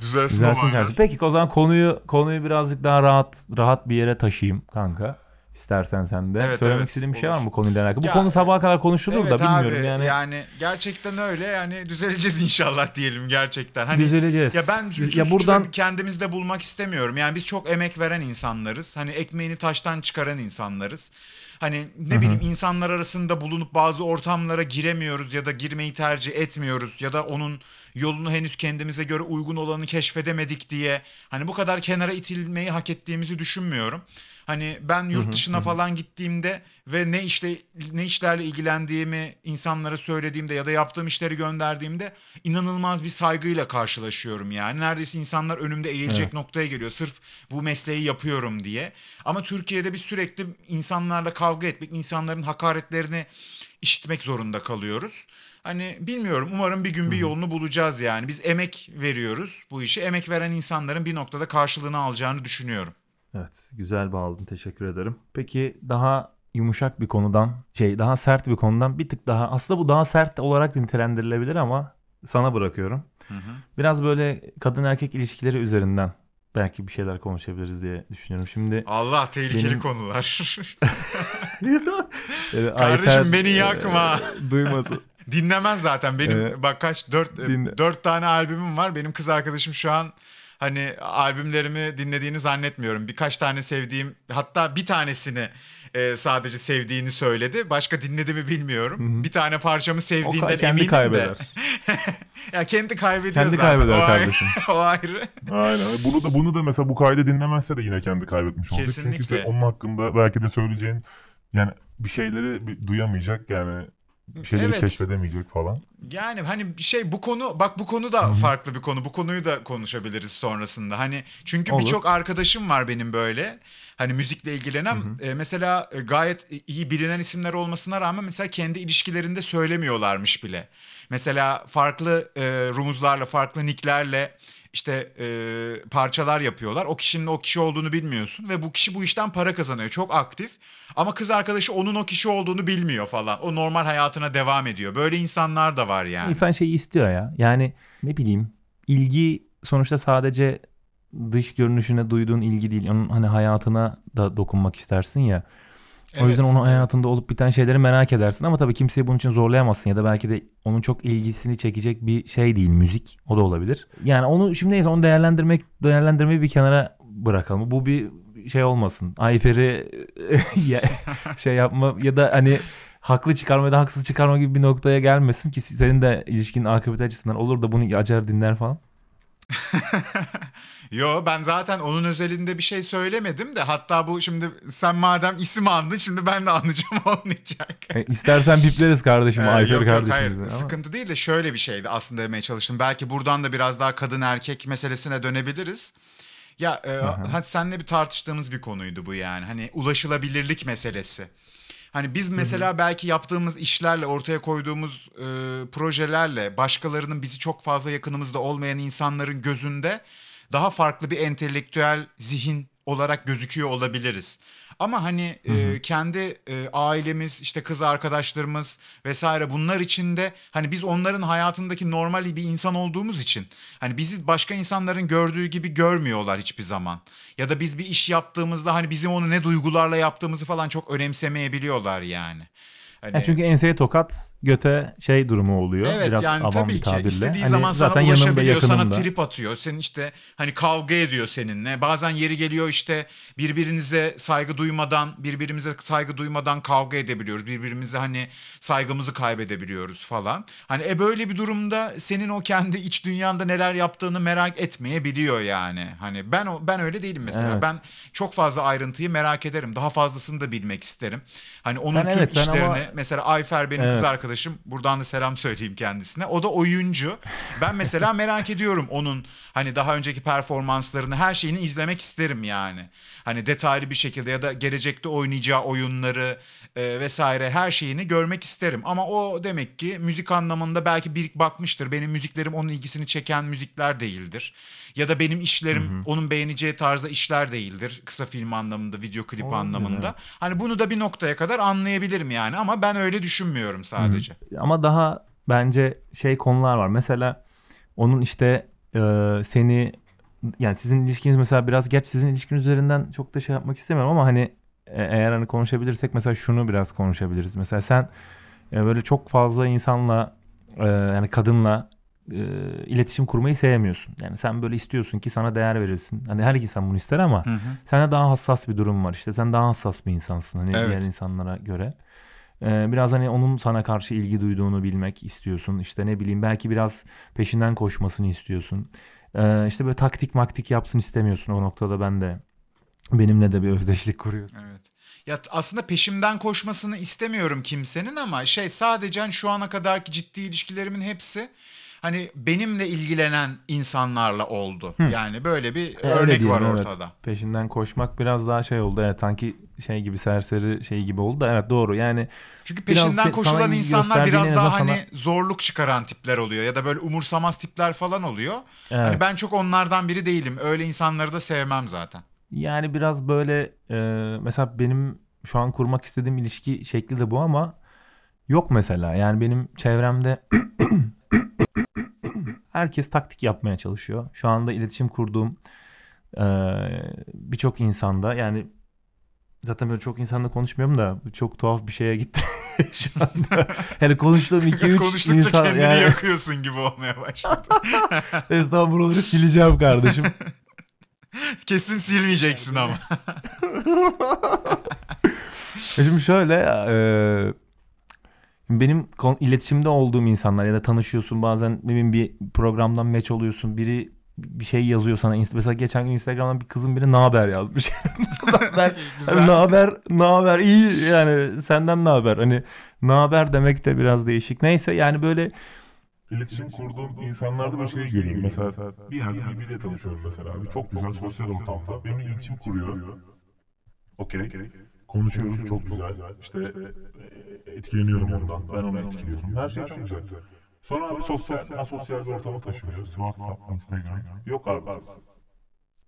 Düzelsin, Düzelsin olaylar. kardeşim. Peki o zaman konuyu konuyu birazcık daha rahat rahat bir yere taşıyayım kanka. İstersen sen de. Evet, Söylemek evet, istediğin bir şey olur. var mı bu konuyla alakalı? Bu Ya, konu sabaha kadar konuşulur Evet da bilmiyorum abi, yani. yani gerçekten öyle yani düzeleceğiz inşallah diyelim gerçekten. Hani Düzeleceğiz. Ya ben ya buradan da kendimizde bulmak istemiyorum. Yani biz çok emek veren insanlarız. Hani ekmeğini taştan çıkaran insanlarız. Hani ne bileyim insanlar arasında bulunup bazı ortamlara giremiyoruz ya da girmeyi tercih etmiyoruz ya da onun yolunu henüz kendimize göre uygun olanı keşfedemedik diye hani bu kadar kenara itilmeyi hak ettiğimizi düşünmüyorum. Hani ben yurt dışına falan gittiğimde ve ne işte ne işlerle ilgilendiğimi insanlara söylediğimde ya da yaptığım işleri gönderdiğimde inanılmaz bir saygıyla karşılaşıyorum yani. Neredeyse insanlar önümde eğilecek noktaya geliyor sırf bu mesleği yapıyorum diye. Ama Türkiye'de biz sürekli insanlarla kavga etmek, insanların hakaretlerini işitmek zorunda kalıyoruz. Hani bilmiyorum umarım bir gün bir yolunu bulacağız yani. Biz emek veriyoruz bu işi. Emek veren insanların bir noktada karşılığını alacağını düşünüyorum. Evet, güzel bağladın. Teşekkür ederim. Peki daha yumuşak bir konudan, şey daha sert bir konudan bir tık daha aslında bu daha sert olarak nitelendirilebilir ama sana bırakıyorum. Biraz böyle kadın erkek ilişkileri üzerinden belki bir şeyler konuşabiliriz diye düşünüyorum. Şimdi Allah tehlikeli Benim- konular. e, Kardeşim Ayfer, beni e, yakma. duymasın. Dinlemez zaten. Benim Ee, bak kaç dört dinle. dört tane albümüm var. Benim kız arkadaşım şu an hani albümlerimi dinlediğini zannetmiyorum. Birkaç tane sevdiğim hatta bir tanesini e, sadece sevdiğini söyledi. Başka dinledi mi bilmiyorum. Bir tane parçamı O sevdiğinden ka- kendi eminim kaybeder. de. ya kendi kaybediyor Kendi zaten. kaybeder o ayrı- kardeşim. o ayrı. Aynen. Bunu da bunu da mesela bu kaydı dinlemezse de yine kendi kaybetmiş olacak. Çünkü Kesinlikle. sen onun hakkında belki de söyleyeceğin yani bir şeyleri duyamayacak yani bir şeyleri Evet. keşfedemeyecek falan. Yani hani şey bu konu bak bu konu da farklı bir konu. Bu konuyu da konuşabiliriz sonrasında. Hani çünkü birçok arkadaşım var benim böyle. Hani müzikle ilgilenen e, mesela e, gayet iyi bilinen isimler olmasına rağmen mesela kendi ilişkilerinde söylemiyorlarmış bile. Mesela farklı e, rumuzlarla, farklı nicklerle işte e, parçalar yapıyorlar. O kişinin o kişi olduğunu bilmiyorsun ve bu kişi bu işten para kazanıyor. Çok aktif. Ama kız arkadaşı onun o kişi olduğunu bilmiyor falan. O normal hayatına devam ediyor. Böyle insanlar da var yani. İnsan şeyi istiyor ya. Yani ne bileyim ilgi sonuçta sadece dış görünüşüne duyduğun ilgi değil. Onun hani hayatına da dokunmak istersin ya. O yüzden Evet, onun evet. hayatında olup biten şeyleri merak edersin ama tabii kimseyi bunun için zorlayamazsın ya da belki de onun çok ilgisini çekecek bir şey değil müzik. O da olabilir. Yani onu şimdi neyse onu değerlendirmek değerlendirmeyi bir kenara bırakalım. Bu bir şey olmasın. Ayfer'i ya- şey yapma ya da hani haklı çıkarma ya da haksız çıkarma gibi bir noktaya gelmesin ki senin de ilişkinin akıbeti açısından olur da bunu acar dinler falan. Yo ben zaten onun özelinde bir şey söylemedim de hatta bu şimdi sen madem isim andın şimdi ben de anlayacağım olmayacak. E, istersen bipleriz kardeşim Ee, Ayfer yok yok hayır ama- sıkıntı değil de şöyle bir şeydi aslında demeye çalıştım. Belki buradan da biraz daha kadın erkek meselesine dönebiliriz. Ya e, hadi seninle bir tartıştığımız bir konuydu bu yani. Hani ulaşılabilirlik meselesi. Hani biz mesela belki yaptığımız işlerle ortaya koyduğumuz e, projelerle başkalarının bizi çok fazla yakınımızda olmayan insanların gözünde daha farklı bir entelektüel zihin olarak gözüküyor olabiliriz. Ama hani e, kendi e, ailemiz, işte kız arkadaşlarımız vesaire bunlar içinde hani biz onların hayatındaki normal bir insan olduğumuz için hani bizi başka insanların gördüğü gibi görmüyorlar hiçbir zaman. Ya da biz bir iş yaptığımızda hani bizim onu ne duygularla yaptığımızı falan çok önemsemeyebiliyorlar yani. Hani, Ya çünkü enseye tokat göte şey durumu oluyor. Evet Biraz yani tabii ki tabirle. istediği Hani zaman sana zaten yanımda, ulaşabiliyor, sana trip atıyor. Senin işte hani kavga ediyor seninle. Bazen yeri geliyor işte birbirinize saygı duymadan, birbirimize saygı duymadan kavga edebiliyoruz. Birbirimize hani saygımızı kaybedebiliyoruz falan. Hani e böyle bir durumda senin o kendi iç dünyanda neler yaptığını merak etmeyebiliyor yani. Hani ben ben öyle değilim mesela. Evet. Ben çok fazla ayrıntıyı merak ederim. Daha fazlasını da bilmek isterim. Hani onun Sen tüm evet, işlerini ama- mesela Ayfer benim kız Evet. Arkadaşım. Buradan da selam söyleyeyim kendisine. O da oyuncu. Ben mesela merak ediyorum onun hani daha önceki performanslarını, her şeyini izlemek isterim yani. Hani detaylı bir şekilde ya da gelecekte oynayacağı oyunları e, vesaire her şeyini görmek isterim. Ama o demek ki müzik anlamında belki bir bakmıştır. Benim müziklerim onun ilgisini çeken müzikler değildir. Ya da benim işlerim onun beğeneceği tarzda işler değildir. Kısa film anlamında, video klip Olabilir, anlamında. Hani bunu da bir noktaya kadar anlayabilirim yani ama ben öyle düşünmüyorum sadece. Ama daha bence şey konular var. Mesela onun işte e, seni yani sizin ilişkiniz mesela biraz geç sizin ilişkiniz üzerinden çok da şey yapmak istemiyorum ama hani e, eğer hani konuşabilirsek mesela şunu biraz konuşabiliriz. Mesela sen e, böyle çok fazla insanla e, yani kadınla e, iletişim kurmayı sevmiyorsun. Yani sen böyle istiyorsun ki sana değer verilsin. Hani her insan bunu ister ama Hı hı. Sende daha hassas bir durum var işte. Sen daha hassas bir insansın hani Evet. diğer insanlara göre. Ee, biraz hani onun sana karşı ilgi duyduğunu bilmek istiyorsun. İşte ne bileyim belki biraz peşinden koşmasını istiyorsun. Ee, işte böyle taktik maktik yapsın istemiyorsun. O noktada ben de benimle de bir özdeşlik kuruyorsun. Evet. Ya aslında peşimden koşmasını istemiyorum kimsenin ama şey sadece hani şu ana kadarki ciddi ilişkilerimin hepsi hani benimle ilgilenen insanlarla oldu. Yani böyle bir öyle örnek diyelim, var evet. ortada. Peşinden koşmak biraz daha şey oldu. Evet sanki şey gibi serseri şey gibi oldu da evet doğru. Yani Çünkü Biraz peşinden se- koşulan sana insanlar biraz daha hani zorluk çıkaran tipler oluyor ya da böyle umursamaz tipler falan oluyor. Hani evet. ben çok onlardan biri değilim. Öyle insanları da sevmem zaten. Yani biraz böyle e, mesela benim şu an kurmak istediğim ilişki şekli de bu ama yok mesela. Yani benim çevremde herkes taktik yapmaya çalışıyor. Şu anda iletişim kurduğum e, birçok insanda yani zaten böyle çok insanla konuşmuyorum da çok tuhaf bir şeye gitti şu anda. Yani konuştuğum 2-3 Konuştukça insan kendini yani yakıyorsun gibi olmaya başladı. Estağfurullah buraları sileceğim kardeşim. Kesin silmeyeceksin ama. Şimdi şöyle e, benim iletişimde olduğum insanlar ya da tanışıyorsun bazen bileyim bir programdan match oluyorsun biri bir şey yazıyor sana mesela geçen gün Instagram'dan bir kızın biri ne haber yazmış. ben ne haber ne haber iyi yani senden ne haber hani ne haber demek de biraz değişik. Neyse yani böyle İletişim kurduğum insanlarda bir şey görüyorum. Mesela bir yerde biriyle tanışıyorum mesela. abi. Çok güzel sosyal ortamda. Benimle iletişim kuruyor. Okey. Konuşuyoruz çok güzel. İşte e, etkileniyorum ondan. Ben onu etkiliyorum. Her şey çok güzel. Sonra abi sosyal, asosyal bir ortama taşınıyoruz. WhatsApp, Instagram. Yok abi.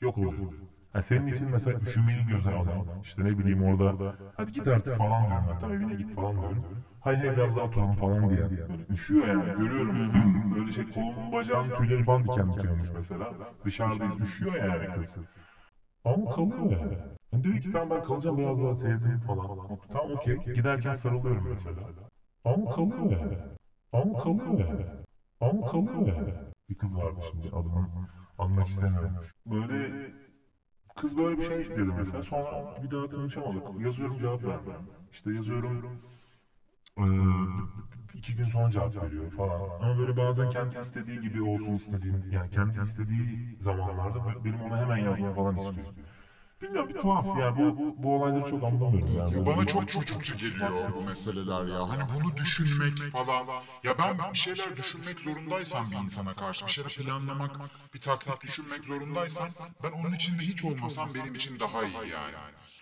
Yok oluyor. Yani senin için mesela üşümeyi göze alan, işte ne bileyim orada hadi git artık falan diyorum ben. Tamam evine git falan diyorum. Hay hay biraz daha oturalım falan diye. Böyle üşüyor yani görüyorum. Böyle şey kolumun bacağın tüyleri falan diken diken olmuş mesela. Dışarıdayız üşüyor yani kız. Ama kalıyor yani. Yani diyor ki tamam ben kalacağım biraz daha sevdim falan. Tamam okey. Giderken sarılıyorum mesela. Ama kalıyor yani. Ama kalıyor yani. Ama kalıyor yani. Bir kız vardı şimdi adını anmak istemiyorum. Böyle kız böyle bir şey dedi mesela. Sonra bir daha konuşamadık. Yazıyorum cevap vermiyor. İşte yazıyorum ee, iki gün sonra cevap veriyor falan. Ama böyle bazen kendi istediği gibi olsun istediğim yani kendi istediği zamanlarda be- benim ona hemen yazmamı falan istiyor. Bilmiyorum bir tuhaf bu, bu, bu olayları çok anlamıyorum yani. Ya bana çok çocukça geliyor bu meseleler ya. Hani bunu düşünmek falan. Ya ben bir şeyler düşünmek zorundaysam bir insana karşı, bir şeyler planlamak, bir taktik düşünmek zorundaysam ben onun içinde hiç olmasam benim için daha iyi yani.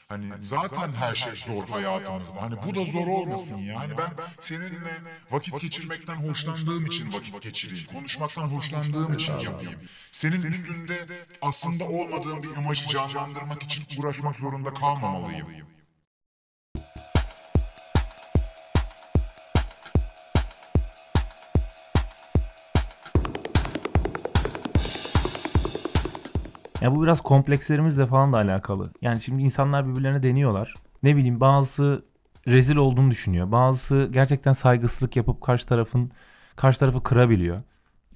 Hani zaten her şey zor hayatımızda. Hani bu da zor olmasın ya. Hani ben seninle vakit geçirmekten hoşlandığım için vakit geçireyim. Konuşmaktan hoşlandığım için yapayım. Senin üstünde aslında olmadığım bir imajı canlandırmak için uğraşmak zorunda kalmamalıyım. Ya bu biraz komplekslerimizle falan da alakalı. Yani şimdi insanlar birbirlerine deniyorlar. Ne bileyim bazısı rezil olduğunu düşünüyor. Bazısı gerçekten saygısızlık yapıp karşı tarafın karşı tarafı kırabiliyor.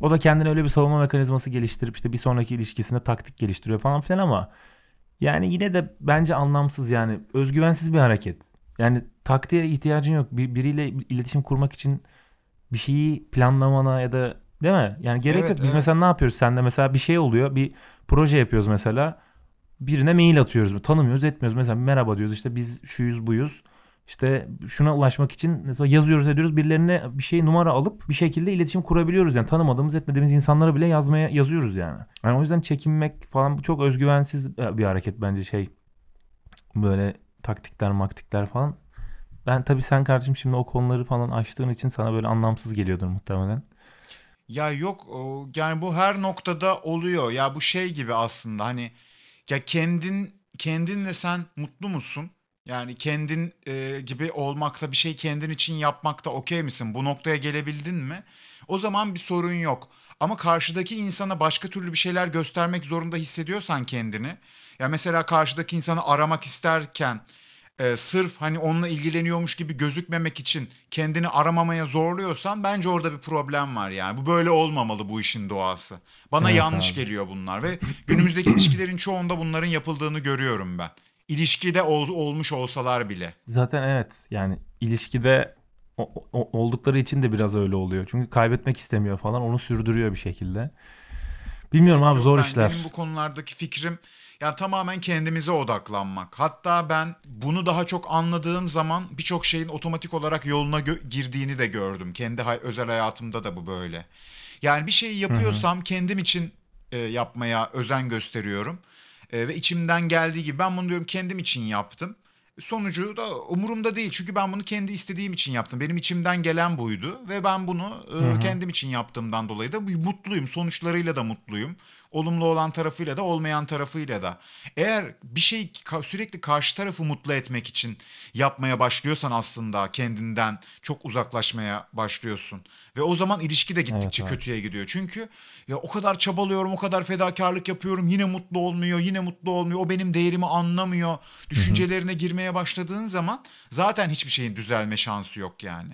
O da kendine öyle bir savunma mekanizması geliştirip işte bir sonraki ilişkisinde taktik geliştiriyor falan filan ama yani yine de bence anlamsız yani özgüvensiz bir hareket. Yani taktiğe ihtiyacın yok. Bir, biriyle iletişim kurmak için bir şeyi planlamana ya da değil mi? Yani gerek Evet, yok. Biz evet. mesela ne yapıyoruz? Sende mesela bir şey oluyor. Bir proje yapıyoruz mesela. Birine mail atıyoruz. Tanımıyoruz, etmiyoruz. Mesela merhaba diyoruz işte biz şuyuz buyuz. İşte şuna ulaşmak için mesela yazıyoruz ediyoruz. Birilerine bir şey numara alıp bir şekilde iletişim kurabiliyoruz. Yani tanımadığımız etmediğimiz insanlara bile yazmaya yazıyoruz yani. Yani o yüzden çekinmek falan çok özgüvensiz bir hareket bence şey. Böyle taktikler maktikler falan. Ben tabii sen kardeşim şimdi o konuları falan açtığın için sana böyle anlamsız geliyordur muhtemelen. Ya yok yani bu her noktada oluyor. Ya bu şey gibi aslında hani ya kendin kendinle sen mutlu musun? Yani kendin e, gibi olmakta bir şey kendin için yapmakta okey misin? Bu noktaya gelebildin mi? O zaman bir sorun yok. Ama karşıdaki insana başka türlü bir şeyler göstermek zorunda hissediyorsan kendini. Ya mesela karşıdaki insanı aramak isterken e, sırf hani onunla ilgileniyormuş gibi gözükmemek için kendini aramamaya zorluyorsan bence orada bir problem var yani. Bu böyle olmamalı bu işin doğası. Bana Evet yanlış abi. geliyor bunlar ve günümüzdeki ilişkilerin çoğunda bunların yapıldığını görüyorum ben. İlişkide ol- olmuş olsalar bile. Zaten evet yani ilişkide o- o- oldukları için de biraz öyle oluyor. Çünkü kaybetmek istemiyor falan onu sürdürüyor bir şekilde. Bilmiyorum abi Yok, zor ben- işler. Benim bu konulardaki fikrim yani tamamen kendimize odaklanmak. Hatta ben bunu daha çok anladığım zaman birçok şeyin otomatik olarak yoluna girdiğini de gördüm. Kendi hay- özel hayatımda da bu böyle. Yani bir şeyi yapıyorsam kendim için e, yapmaya özen gösteriyorum. E, ve içimden geldiği gibi ben bunu diyorum kendim için yaptım. Sonucu da umurumda değil. Çünkü ben bunu kendi istediğim için yaptım. Benim içimden gelen buydu ve ben bunu e, kendim için yaptığımdan dolayı da mutluyum. Sonuçlarıyla da mutluyum. Olumlu olan tarafıyla da olmayan tarafıyla da. Eğer bir şey sürekli karşı tarafı mutlu etmek için yapmaya başlıyorsan aslında kendinden çok uzaklaşmaya başlıyorsun. Ve o zaman ilişki de gittikçe Evet, evet. kötüye gidiyor. Çünkü ya o kadar çabalıyorum, o kadar fedakarlık yapıyorum. Yine mutlu olmuyor, yine mutlu olmuyor. O benim değerimi anlamıyor. Düşüncelerine girmeye başladığın zaman zaten hiçbir şeyin düzelme şansı yok yani.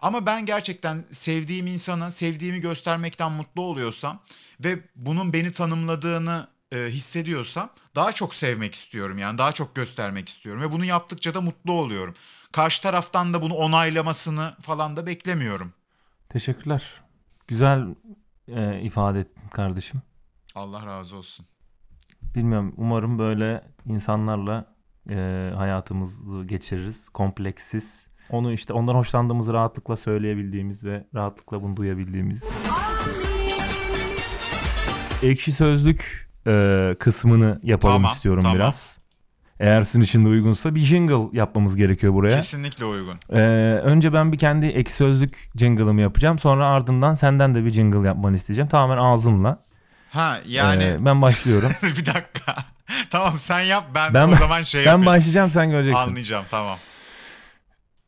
Ama ben gerçekten sevdiğim insana sevdiğimi göstermekten mutlu oluyorsam ve bunun beni tanımladığını e, hissediyorsam daha çok sevmek istiyorum yani daha çok göstermek istiyorum ve bunu yaptıkça da mutlu oluyorum. Karşı taraftan da bunu onaylamasını falan da beklemiyorum. Teşekkürler. Güzel e, ifade ettin kardeşim. Allah razı olsun. Bilmiyorum umarım böyle insanlarla e, hayatımızı geçiririz. Kompleksiz. Onu işte ondan hoşlandığımızı rahatlıkla söyleyebildiğimiz ve rahatlıkla bunu duyabildiğimiz. Ekşi sözlük e, kısmını yapalım Tamam, istiyorum tamam. biraz. Eğer sizin için de uygunsa bir jingle yapmamız gerekiyor buraya. Kesinlikle uygun. Ee, önce ben bir kendi ek sözlük jingle'ımı yapacağım. Sonra ardından senden de bir jingle yapmanı isteyeceğim. Tamamen ağzımla. Ha yani Ee, ben başlıyorum. bir dakika. tamam sen yap ben, Ben- o zaman şey ben yapayım. başlayacağım sen göreceksin. Anlayacağım tamam.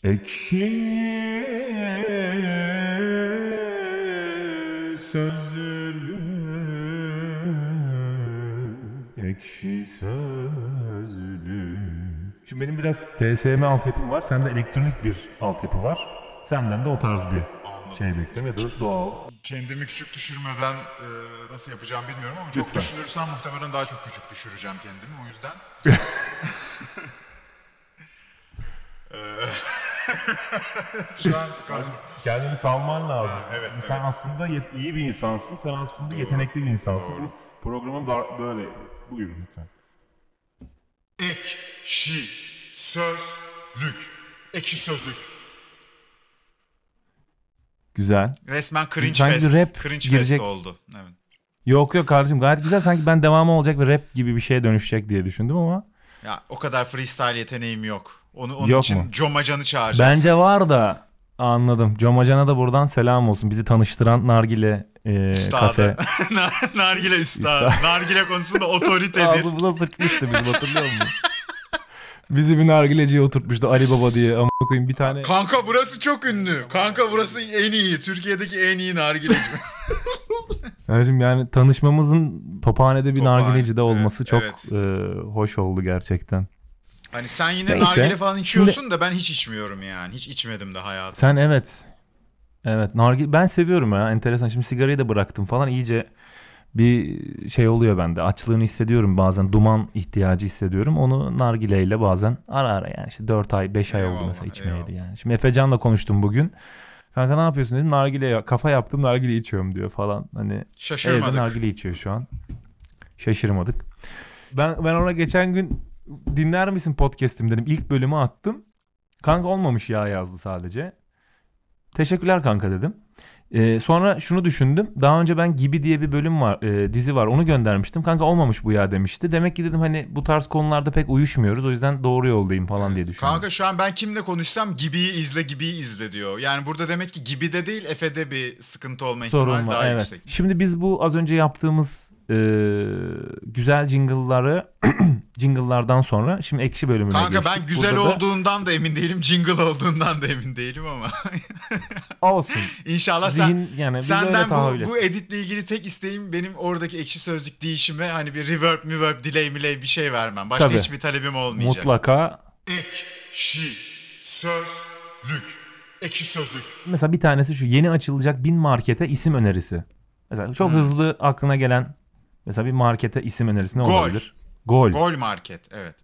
Ekşi sözlü Ekşi sözlü Şimdi benim biraz TSM altyapım var. Sende elektronik bir altyapı var. Senden de o tarz bir şey bekliyorum ya da doğal. Kendimi küçük düşürmeden e, nasıl yapacağım bilmiyorum ama çok Lütfen. düşünürsem muhtemelen daha çok küçük düşüreceğim kendimi o yüzden. Eee, Şu an. Kendini salman lazım. evet, Sen evet. aslında yet- iyi bir insansın. Sen aslında yetenekli bir insansın. Bu programım da böyle. Buyurun lütfen. Ekşi sözlük. Ekşi sözlük. Güzel. Resmen cringe Sanki fest. rap cringe girecek. fest oldu. Evet. Yok yok kardeşim gayet güzel. Sanki ben devamı olacak ve rap gibi bir şeye dönüşecek diye düşündüm ama. Ya o kadar freestyle yeteneğim yok. Onu onun Yok için mu? Comacan'ı çağıracağız. Bence var da anladım. Comacan'a da buradan selam olsun. Bizi tanıştıran Nargile e, kafe. Nar- Nargile üstad. Nargile konusunda otoritedir. Ağzımıza sıçmıştı bizim hatırlıyor musun? Bizi bir nargileciye oturtmuştu Ali Baba diye. Ama koyayım bir tane. Kanka burası çok ünlü. Kanka burası en iyi. Türkiye'deki en iyi nargileci. Kardeşim yani tanışmamızın Tophane'de bir Tophane, nargileci de olması evet, çok evet. e, hoş oldu gerçekten. Hani sen yine Neyse. nargile falan içiyorsun da ben hiç içmiyorum yani. Hiç içmedim de hayatım. Sen evet. Evet nargile ben seviyorum ya enteresan. Şimdi sigarayı da bıraktım falan iyice bir şey oluyor bende. Açlığını hissediyorum bazen. Duman ihtiyacı hissediyorum. Onu nargileyle bazen ara ara yani işte 4 ay 5 ay oldu Eyvallah, mesela içmeyeli eyvallah. yani. Şimdi Efecan'la konuştum bugün. Kanka ne yapıyorsun dedim. Nargile kafa yaptım nargile içiyorum diyor falan. Hani Evde Şaşırmadık. nargile içiyor şu an. Şaşırmadık. Ben ben ona geçen gün dinler misin podcast'im dedim. İlk bölümü attım. Kanka olmamış ya yazdı sadece. Teşekkürler kanka dedim. Ee, sonra şunu düşündüm. Daha önce ben Gibi diye bir bölüm var, e, dizi var. Onu göndermiştim. Kanka olmamış bu ya demişti. Demek ki dedim hani bu tarz konularda pek uyuşmuyoruz. O yüzden doğru yoldayım falan diye düşündüm. Kanka şu an ben kimle konuşsam Gibi'yi izle Gibi'yi izle diyor. Yani burada demek ki Gibi'de değil Efe'de bir sıkıntı olma ihtimali sorun var. daha Evet. yüksek. Şimdi biz bu az önce yaptığımız e, güzel jingle'ları jingle'lardan sonra şimdi ekşi bölümüne Kanka geçtik. ben güzel Burada da- olduğundan da emin değilim. Jingle olduğundan da emin değilim ama. olsun. İnşallah sen Zihin yani biz öyle Senden tahayyül bu, bu editle ilgili tek isteğim benim oradaki ekşi sözlük değişime hani bir reverb, reverb, delay, miley bir şey vermem. Başka Tabii. hiçbir talebim olmayacak. Mutlaka Ekşi sözlük. Ekşi sözlük. mesela bir tanesi şu yeni açılacak bin markete isim önerisi. Mesela çok Hmm. hızlı aklına gelen mesela bir markete isim önerisi ne Gol. olabilir? Gol. Gol market evet.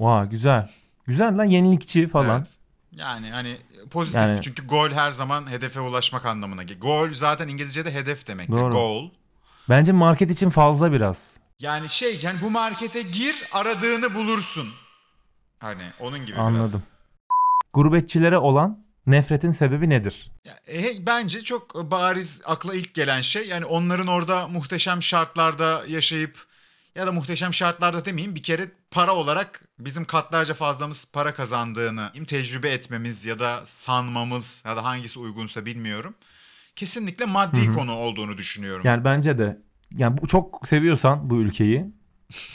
Vay güzel. Güzel lan yenilikçi falan. Evet. Yani hani pozitif Yani- çünkü gol her zaman hedefe ulaşmak anlamına geliyor. Gol zaten İngilizce'de hedef demek. Doğru. Goal. Bence market için fazla biraz. Yani şey yani bu markete gir aradığını bulursun. Hani onun gibi biraz. Anladım. Gurbetçilere olan nefretin sebebi nedir? Ya, e, bence çok bariz akla ilk gelen şey yani onların orada muhteşem şartlarda yaşayıp ya da muhteşem şartlarda demeyeyim bir kere para olarak bizim katlarca fazlamız para kazandığını tecrübe etmemiz ya da sanmamız ya da hangisi uygunsa bilmiyorum. Kesinlikle maddi konu olduğunu düşünüyorum. Yani bence de yani bu, çok seviyorsan bu ülkeyi,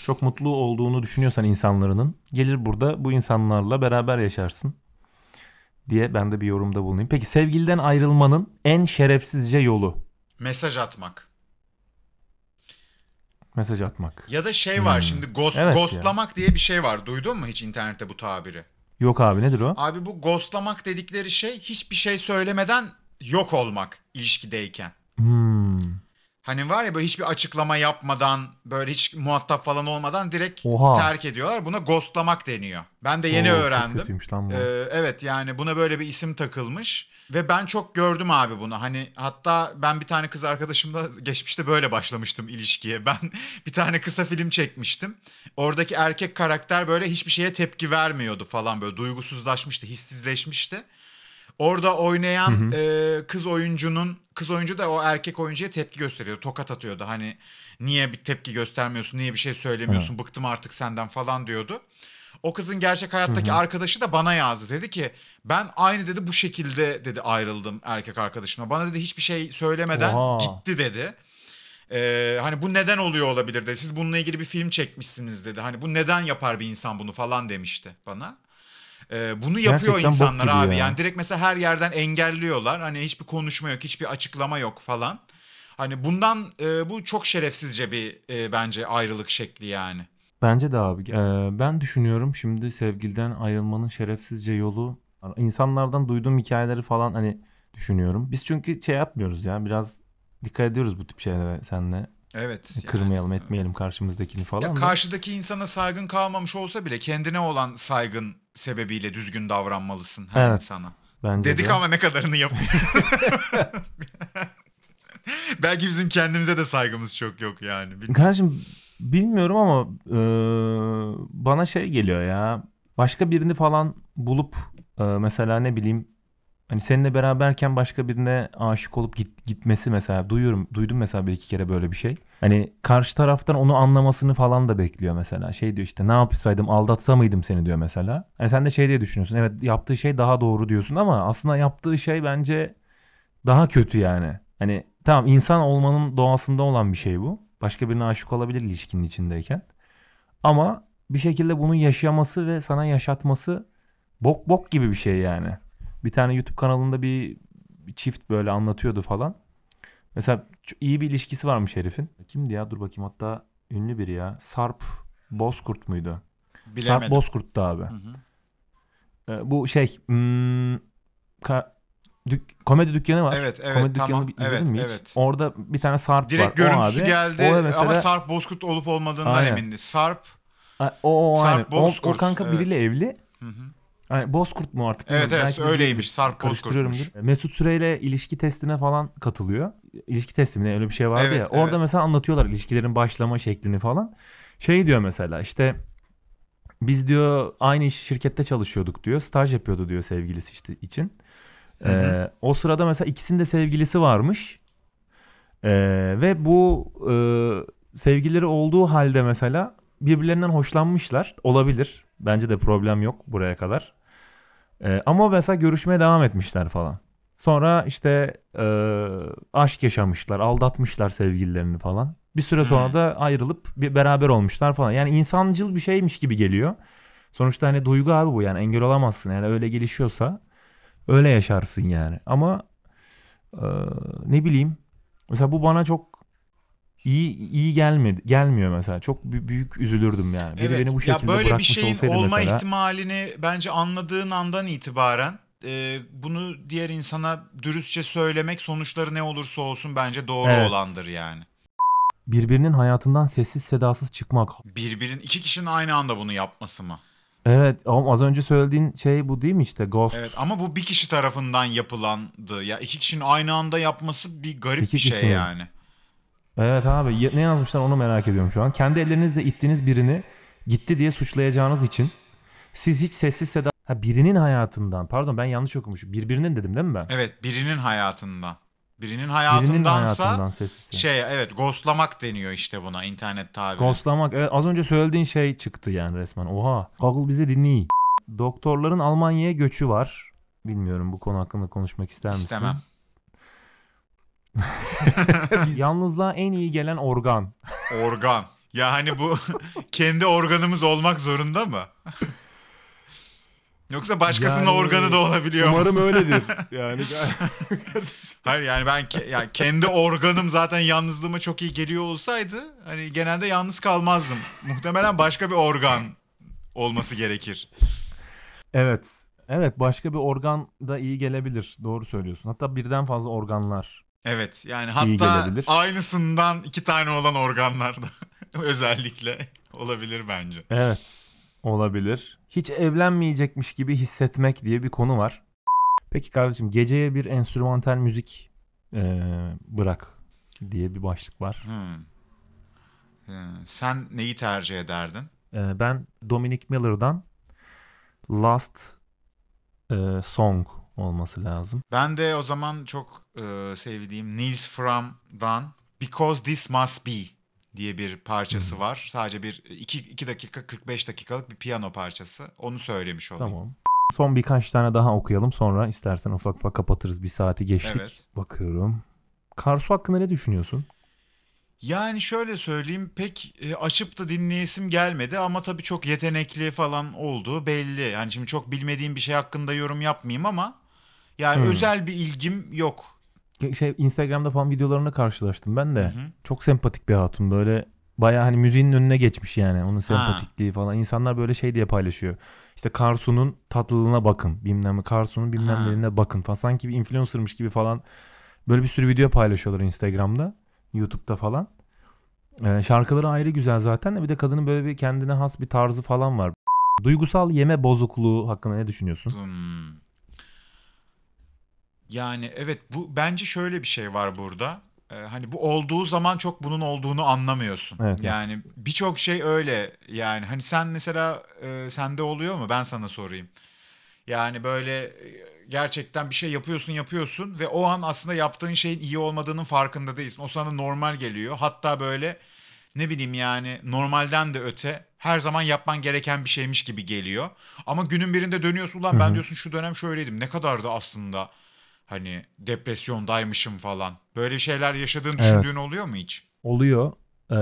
çok mutlu olduğunu düşünüyorsan insanların gelir burada bu insanlarla beraber yaşarsın diye ben de bir yorumda bulunayım. Peki sevgiliden ayrılmanın en şerefsizce yolu Mesaj atmak. mesaj atmak. Ya da şey var Hmm. şimdi ghost, Evet ya. ghostlamak diye bir şey var. Duydun mu hiç internette bu tabiri? Yok abi nedir o? Abi bu ghostlamak dedikleri şey hiçbir şey söylemeden yok olmak ilişkideyken. Hmm. Hani var ya böyle hiçbir açıklama yapmadan böyle hiç muhatap falan olmadan direkt Oha. terk ediyorlar. Buna ghostlamak deniyor. Ben de yeni Oo, öğrendim. Ee, evet yani buna böyle bir isim takılmış ve ben çok gördüm abi bunu. Hani hatta ben bir tane kız arkadaşımla geçmişte böyle başlamıştım ilişkiye. Ben bir tane kısa film çekmiştim. Oradaki erkek karakter böyle hiçbir şeye tepki vermiyordu falan böyle duygusuzlaşmıştı, hissizleşmişti. Orada oynayan e, kız oyuncunun kız oyuncu da o erkek oyuncuya tepki gösteriyordu. Tokat atıyordu. Hani niye bir tepki göstermiyorsun? Niye bir şey söylemiyorsun? Bıktım artık senden falan diyordu. O kızın gerçek hayattaki arkadaşı da bana yazdı. Dedi ki ben aynı dedi bu şekilde dedi ayrıldım erkek arkadaşıma. Bana dedi hiçbir şey söylemeden Oha. gitti dedi. Ee, hani bu neden oluyor olabilir dedi. Siz bununla ilgili bir film çekmişsiniz dedi. Hani bu neden yapar bir insan bunu falan demişti bana. Ee, bunu yapıyor Gerçekten insanlar abi. ya. Yani direkt mesela her yerden engelliyorlar. Hani hiçbir konuşma yok, hiçbir açıklama yok falan. Hani bundan e, bu çok şerefsizce bir e, bence ayrılık şekli yani. Bence de abi. Ee, ben düşünüyorum şimdi sevgiliden ayrılmanın şerefsizce yolu. İnsanlardan duyduğum hikayeleri falan hani düşünüyorum. Biz çünkü şey yapmıyoruz ya biraz dikkat ediyoruz bu tip şeylere senle. Evet. yani. Kırmayalım etmeyelim karşımızdakini falan. Ya da. karşıdaki insana saygın kalmamış olsa bile kendine olan saygın sebebiyle düzgün davranmalısın her Evet, insana. Bence Dedik de. ama ne kadarını yapıyoruz. Belki bizim kendimize de saygımız çok yok yani. Bilmiyorum. Kardeşim bilmiyorum ama e, bana şey geliyor ya. Başka birini falan bulup e, mesela ne bileyim hani seninle beraberken başka birine aşık olup git, gitmesi mesela duyuyorum duydum mesela bir iki kere böyle bir şey. Hani karşı taraftan onu anlamasını falan da bekliyor mesela. Şey diyor işte ne yapsaydım aldatsa mıydım seni diyor mesela. Hani sen de şey diye düşünüyorsun. Evet yaptığı şey daha doğru diyorsun ama aslında yaptığı şey bence daha kötü yani. Hani tamam insan olmanın doğasında olan bir şey bu. Başka birine aşık olabilir ilişkinin içindeyken. Ama bir şekilde bunu yaşaması ve sana yaşatması bok bok gibi bir şey yani. Bir tane YouTube kanalında bir, çift böyle anlatıyordu falan. Mesela iyi bir ilişkisi varmış herifin. Kimdi ya? Dur bakayım hatta ünlü biri ya. Sarp Bozkurt muydu? Bilemedim. Sarp Bozkurt'tu abi. Ee, bu şey hmm, ka- dük- komedi dükkanı var. Evet, evet, komedi tamam. dükkanı Evet, mi hiç? evet. Orada bir tane Sarp Direkt var. O görüntüsü abi. geldi O mesela, ama Sarp Bozkurt olup olmadığından Aynen. emindi. Sarp o, o, Sarp aynen. O- O, Bozkurt, kanka evet. biriyle evli. Yani Bozkurt mu artık? Evet, bilmiyorum. evet, Belki öyleymiş. Sarp. Bozkurt'muş. Mesut Süreyle ilişki testine falan katılıyor. İlişki testi mi ne öyle bir şey vardı Evet, ya. Orada evet. mesela anlatıyorlar ilişkilerin başlama şeklini falan. Şey diyor mesela işte biz diyor aynı iş şirkette çalışıyorduk diyor. Staj yapıyordu diyor sevgilisi işte için. Ee, o sırada mesela ikisinin de sevgilisi varmış. Ee, ve bu e, sevgilileri olduğu halde mesela birbirlerinden hoşlanmışlar. Olabilir. Bence de problem yok buraya kadar. Ee, ama mesela görüşmeye devam etmişler falan. Sonra işte e, aşk yaşamışlar, aldatmışlar sevgililerini falan. Bir süre sonra da ayrılıp bir beraber olmuşlar falan. Yani insancıl bir şeymiş gibi geliyor. Sonuçta hani duygu abi bu yani engel olamazsın. Yani öyle gelişiyorsa öyle yaşarsın yani. Ama e, ne bileyim mesela bu bana çok iyi iyi gelmedi gelmiyor mesela. Çok bü- büyük üzülürdüm yani. Biri evet. beni bu ya şekilde böyle bir şeyin olma mesela. ihtimalini bence anladığın andan itibaren e, bunu diğer insana dürüstçe söylemek sonuçları ne olursa olsun bence doğru Evet. olandır yani. birbirinin hayatından sessiz sedasız çıkmak. Birbirin iki kişinin aynı anda bunu yapması mı? Evet ama az önce söylediğin şey bu değil mi işte Ghost. Evet ama bu bir kişi tarafından yapılandı. Ya iki kişinin aynı anda yapması bir garip İki bir şey kişinin. yani. Evet abi ne yazmışlar onu merak ediyorum şu an. Kendi ellerinizle ittiğiniz birini gitti diye suçlayacağınız için siz hiç sessiz seda ha, birinin hayatından pardon ben yanlış okumuşum. Birbirinin dedim değil mi ben? Evet birinin hayatından. Birinin Birinin hayatındansa hayatından sessiz şey evet ghostlamak deniyor işte buna internet tabiri. Ghostlamak. Evet, az önce söylediğin şey çıktı yani resmen. Oha. Google bizi dinliyor. Doktorların Almanya'ya göçü var. Bilmiyorum bu konu hakkında konuşmak ister misin? İstemem. Yalnızlığa en iyi gelen organ. Organ. Ya hani bu kendi organımız olmak zorunda mı? Yoksa başkasının Yani organı da olabiliyor mu? Umarım öyledir. Yani Hayır yani ben ke- yani kendi organım zaten yalnızlığıma çok iyi geliyor olsaydı hani genelde yalnız kalmazdım. Muhtemelen başka bir organ olması gerekir. Evet. Evet başka bir organ da iyi gelebilir. Doğru söylüyorsun. Hatta birden fazla organlar. Evet yani hatta gelebilir. aynısından iki tane olan organlar da özellikle olabilir bence. Evet. Olabilir. Hiç evlenmeyecekmiş gibi hissetmek diye bir konu var. Peki kardeşim geceye bir enstrümantal müzik eee, bırak diye bir başlık var. Hmm. Hmm. Sen neyi tercih ederdin? Eee, ben Dominic Miller'dan Last eee, Song olması lazım. Ben de o zaman çok e, sevdiğim Nils Fram'dan Because This Must Be diye bir parçası var. Sadece bir 2 2 dakika 45 dakikalık bir piyano parçası. Onu söylemiş olayım. Tamam. Son birkaç tane daha okuyalım sonra istersen ufak ufak kapatırız. Bir saati geçtik. Evet. Bakıyorum. Karsu hakkında ne düşünüyorsun? Yani şöyle söyleyeyim pek e, açıp da dinleyesim gelmedi ama tabii çok yetenekli falan olduğu belli. Yani şimdi çok bilmediğim bir şey hakkında yorum yapmayayım ama yani Hmm. özel bir ilgim yok. Şey Instagram'da falan videolarını karşılaştım ben de. Hı hı. Çok sempatik bir hatun böyle bayağı hani müziğin önüne geçmiş yani onun sempatikliği falan. İnsanlar böyle şey diye paylaşıyor. İşte Karsu'nun tatlılığına bakın bilmem Karsu'nun bilmem Ha. nelerine bakın falan. Sanki bir influencer'mış gibi falan böyle bir sürü video paylaşıyorlar Instagram'da, YouTube'da falan. Ee, şarkıları ayrı güzel zaten de bir de kadının böyle bir kendine has bir tarzı falan var. Duygusal yeme bozukluğu hakkında ne düşünüyorsun? Hmm. Yani evet bu bence şöyle bir şey var burada. Ee, hani bu olduğu zaman çok bunun olduğunu anlamıyorsun. Evet, yani birçok şey öyle. Yani hani sen mesela e, sende oluyor mu? Ben sana sorayım. Yani böyle e, gerçekten bir şey yapıyorsun yapıyorsun ve o an aslında yaptığın şeyin iyi olmadığının farkında değilsin. O sana normal geliyor. Hatta böyle ne bileyim yani normalden de öte her zaman yapman gereken bir şeymiş gibi geliyor. Ama günün birinde dönüyorsun ulan ben diyorsun şu dönem şöyleydim. Ne kadar da aslında hani depresyondaymışım falan. Böyle şeyler yaşadığın Evet. düşündüğün oluyor mu hiç? oluyor. Ee,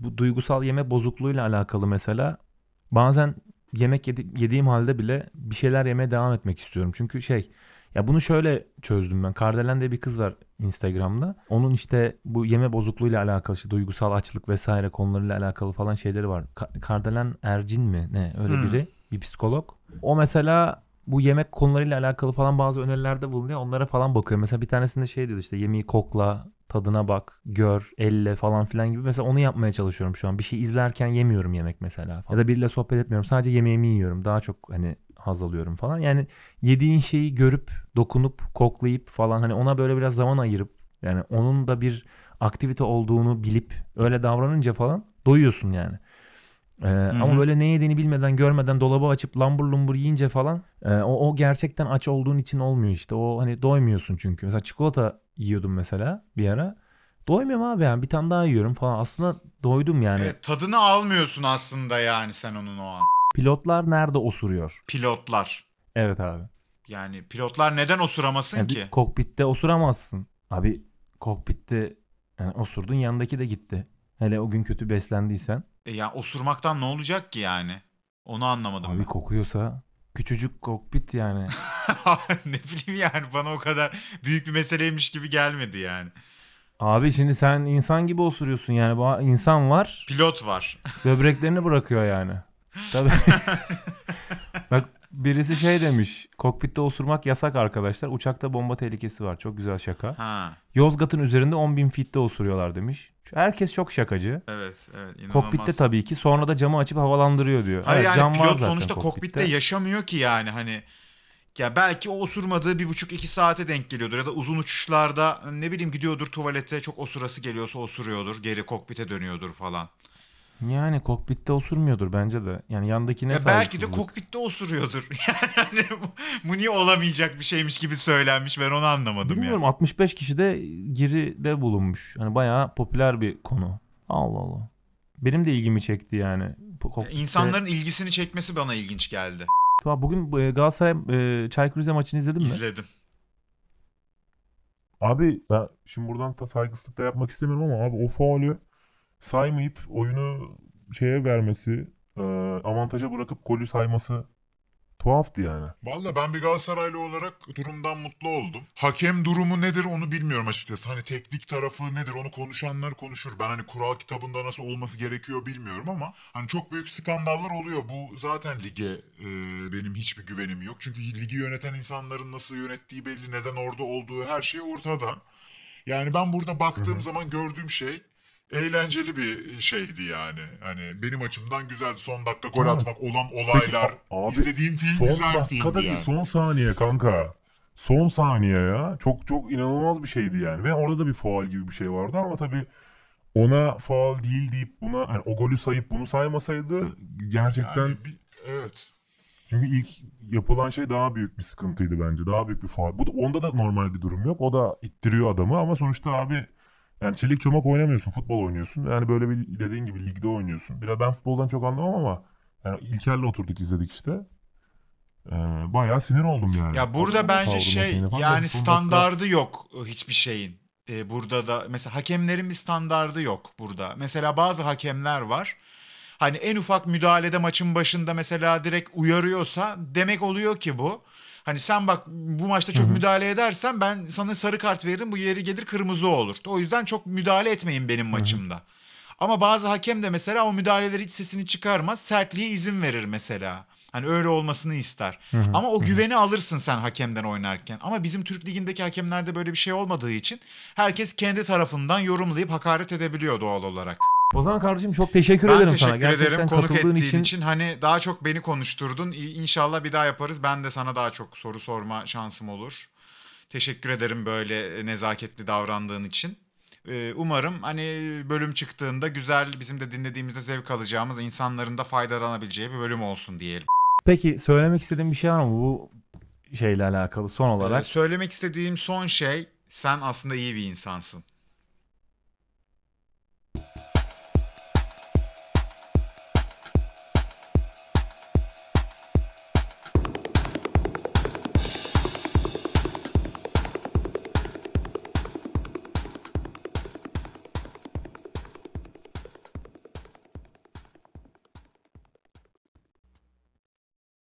bu duygusal yeme bozukluğuyla alakalı mesela bazen yemek yedi- yediğim halde bile bir şeyler yemeye devam etmek istiyorum. Çünkü şey ya bunu şöyle çözdüm ben. Kardelen diye bir kız var Instagram'da. Onun işte bu yeme bozukluğuyla alakalı işte duygusal açlık vesaire konularıyla alakalı falan şeyleri var. Ka- Kardelen Ercin mi ne öyle Hmm. biri bir psikolog. O mesela bu yemek konularıyla alakalı falan bazı önerilerde bulunuyor. Onlara falan bakıyor. Mesela bir tanesinde şey diyor işte yemeği kokla, tadına bak, gör, elle falan filan gibi. Mesela onu yapmaya çalışıyorum şu an. Bir şey izlerken yemiyorum yemek mesela. Ya da biriyle sohbet etmiyorum. Sadece yemeğimi yiyorum. Daha çok hani haz alıyorum falan. Yani yediğin şeyi görüp, dokunup, koklayıp falan hani ona böyle biraz zaman ayırıp yani onun da bir aktivite olduğunu bilip öyle davranınca falan doyuyorsun yani. Ee, ama böyle ne yediğini bilmeden görmeden dolabı açıp lambur lumbur yiyince falan e, o, o gerçekten aç olduğun için olmuyor işte. O hani doymuyorsun çünkü. Mesela çikolata yiyordum mesela bir ara. Doymuyorum abi yani bir tane daha yiyorum falan. Aslında doydum yani. Evet, tadını almıyorsun aslında yani sen onun o an. Pilotlar nerede osuruyor? Pilotlar. Evet abi. Yani pilotlar neden osuramasın Yani ki? kokpitte osuramazsın. Abi kokpitte yani osurdun yanındaki de gitti. Hele o gün kötü beslendiysen. E ya osurmaktan ne olacak ki yani? Onu anlamadım Abi ben. kokuyorsa küçücük kokpit yani. ne bileyim yani bana o kadar büyük bir meseleymiş gibi gelmedi yani. Abi şimdi sen insan gibi osuruyorsun yani. Bu insan var Pilot var. böbreklerini bırakıyor yani. Tabii. Bak birisi şey demiş. Kokpitte osurmak yasak arkadaşlar. Uçakta bomba tehlikesi var. Çok güzel şaka. Ha Yozgat'ın üzerinde 10.000 fitte osuruyorlar demiş. Herkes çok şakacı. evet evet inanılmaz. Kokpitte tabii ki. Sonra da camı açıp havalandırıyor diyor. Hayır Evet, yani cam var pilot zaten sonuçta kokpitte. yaşamıyor ki yani hani ya belki o osurmadığı bir buçuk iki saate denk geliyordur ya da uzun uçuşlarda ne bileyim gidiyordur tuvalete çok osurası geliyorsa osuruyordur geri kokpite dönüyordur falan. Yani kokpitte osurmuyordur bence de. Yani yandaki ne Ya belki de kokpitte osuruyordur. Yani bu, bu niye olamayacak bir şeymiş gibi söylenmiş ben onu anlamadım Bilmiyorum ya. 65 kişi de giride bulunmuş. Hani bayağı popüler bir konu. Allah Allah. Benim de ilgimi çekti yani. Kokpitte- İnsanların ilgisini çekmesi bana ilginç geldi. Tamam, bugün e, Galatasaray e, Çaykur Rize maçını izledin mi? İzledim. Abi ben şimdi buradan da saygısızlık da yapmak istemiyorum ama abi o faulü saymayıp oyunu şeye vermesi, e, avantaja bırakıp golü sayması tuhaftı yani. Valla ben bir Galatasaraylı olarak durumdan mutlu oldum. Hakem durumu nedir onu bilmiyorum açıkçası. Hani teknik tarafı nedir onu konuşanlar konuşur. Ben hani kural kitabında nasıl olması gerekiyor bilmiyorum ama hani çok büyük skandallar oluyor. Bu zaten lige e, benim hiçbir güvenim yok. Çünkü ligi yöneten insanların nasıl yönettiği belli, neden orada olduğu her şey ortada. Yani ben burada baktığım zaman gördüğüm şey eğlenceli bir şeydi yani. Hani benim açımdan güzeldi. Son dakika gol Evet. atmak olan olaylar. abi, İzlediğim film Son güzel filmdi dakikadaki yani. son saniye kanka. Son saniye ya. Çok çok inanılmaz bir şeydi yani. Ve orada da bir faul gibi bir şey vardı ama tabii ona faul değil deyip buna yani o golü sayıp bunu saymasaydı gerçekten Yani bir- evet. çünkü ilk yapılan şey daha büyük bir sıkıntıydı bence. Daha büyük bir faul. Bu da, onda da normal bir durum yok. O da ittiriyor adamı ama sonuçta abi yani çelik çomak oynamıyorsun. Futbol oynuyorsun. Yani böyle bir dediğin gibi ligde oynuyorsun. Biraz ben futboldan çok anlamam ama yani İlker'le oturduk izledik işte. Ee, bayağı sinir oldum yani. Ya burada Adamın bence şey yani standardı yok e, hiçbir şeyin. Ee, burada da mesela hakemlerin bir standardı yok burada. Mesela bazı hakemler var. Hani en ufak müdahalede maçın başında mesela direkt uyarıyorsa demek oluyor ki bu. Hani sen bak bu maçta çok müdahale edersen ben sana sarı kart veririm bu yeri gelir kırmızı olur. O yüzden çok müdahale etmeyin benim maçımda. Ama bazı hakem de mesela o müdahaleleri hiç sesini çıkarmaz. Sertliğe izin verir mesela. Hani öyle olmasını ister. Ama o güveni alırsın sen hakemden oynarken. Ama bizim Türk Ligi'ndeki hakemlerde böyle bir şey olmadığı için herkes kendi tarafından yorumlayıp hakaret edebiliyor doğal olarak. O zaman kardeşim çok teşekkür Ben ederim teşekkür sana. Gerçekten ederim konuk ettiğin için. için. Hani daha çok beni konuşturdun. İnşallah bir daha yaparız. Ben de sana daha çok soru sorma şansım olur. Teşekkür ederim böyle nezaketli davrandığın için. Ee, Umarım hani bölüm çıktığında güzel bizim de dinlediğimizde zevk alacağımız insanların da faydalanabileceği bir bölüm olsun diyelim. Peki söylemek istediğin bir şey var mı bu şeyle alakalı son Ee, olarak? söylemek istediğim son şey sen aslında iyi bir insansın.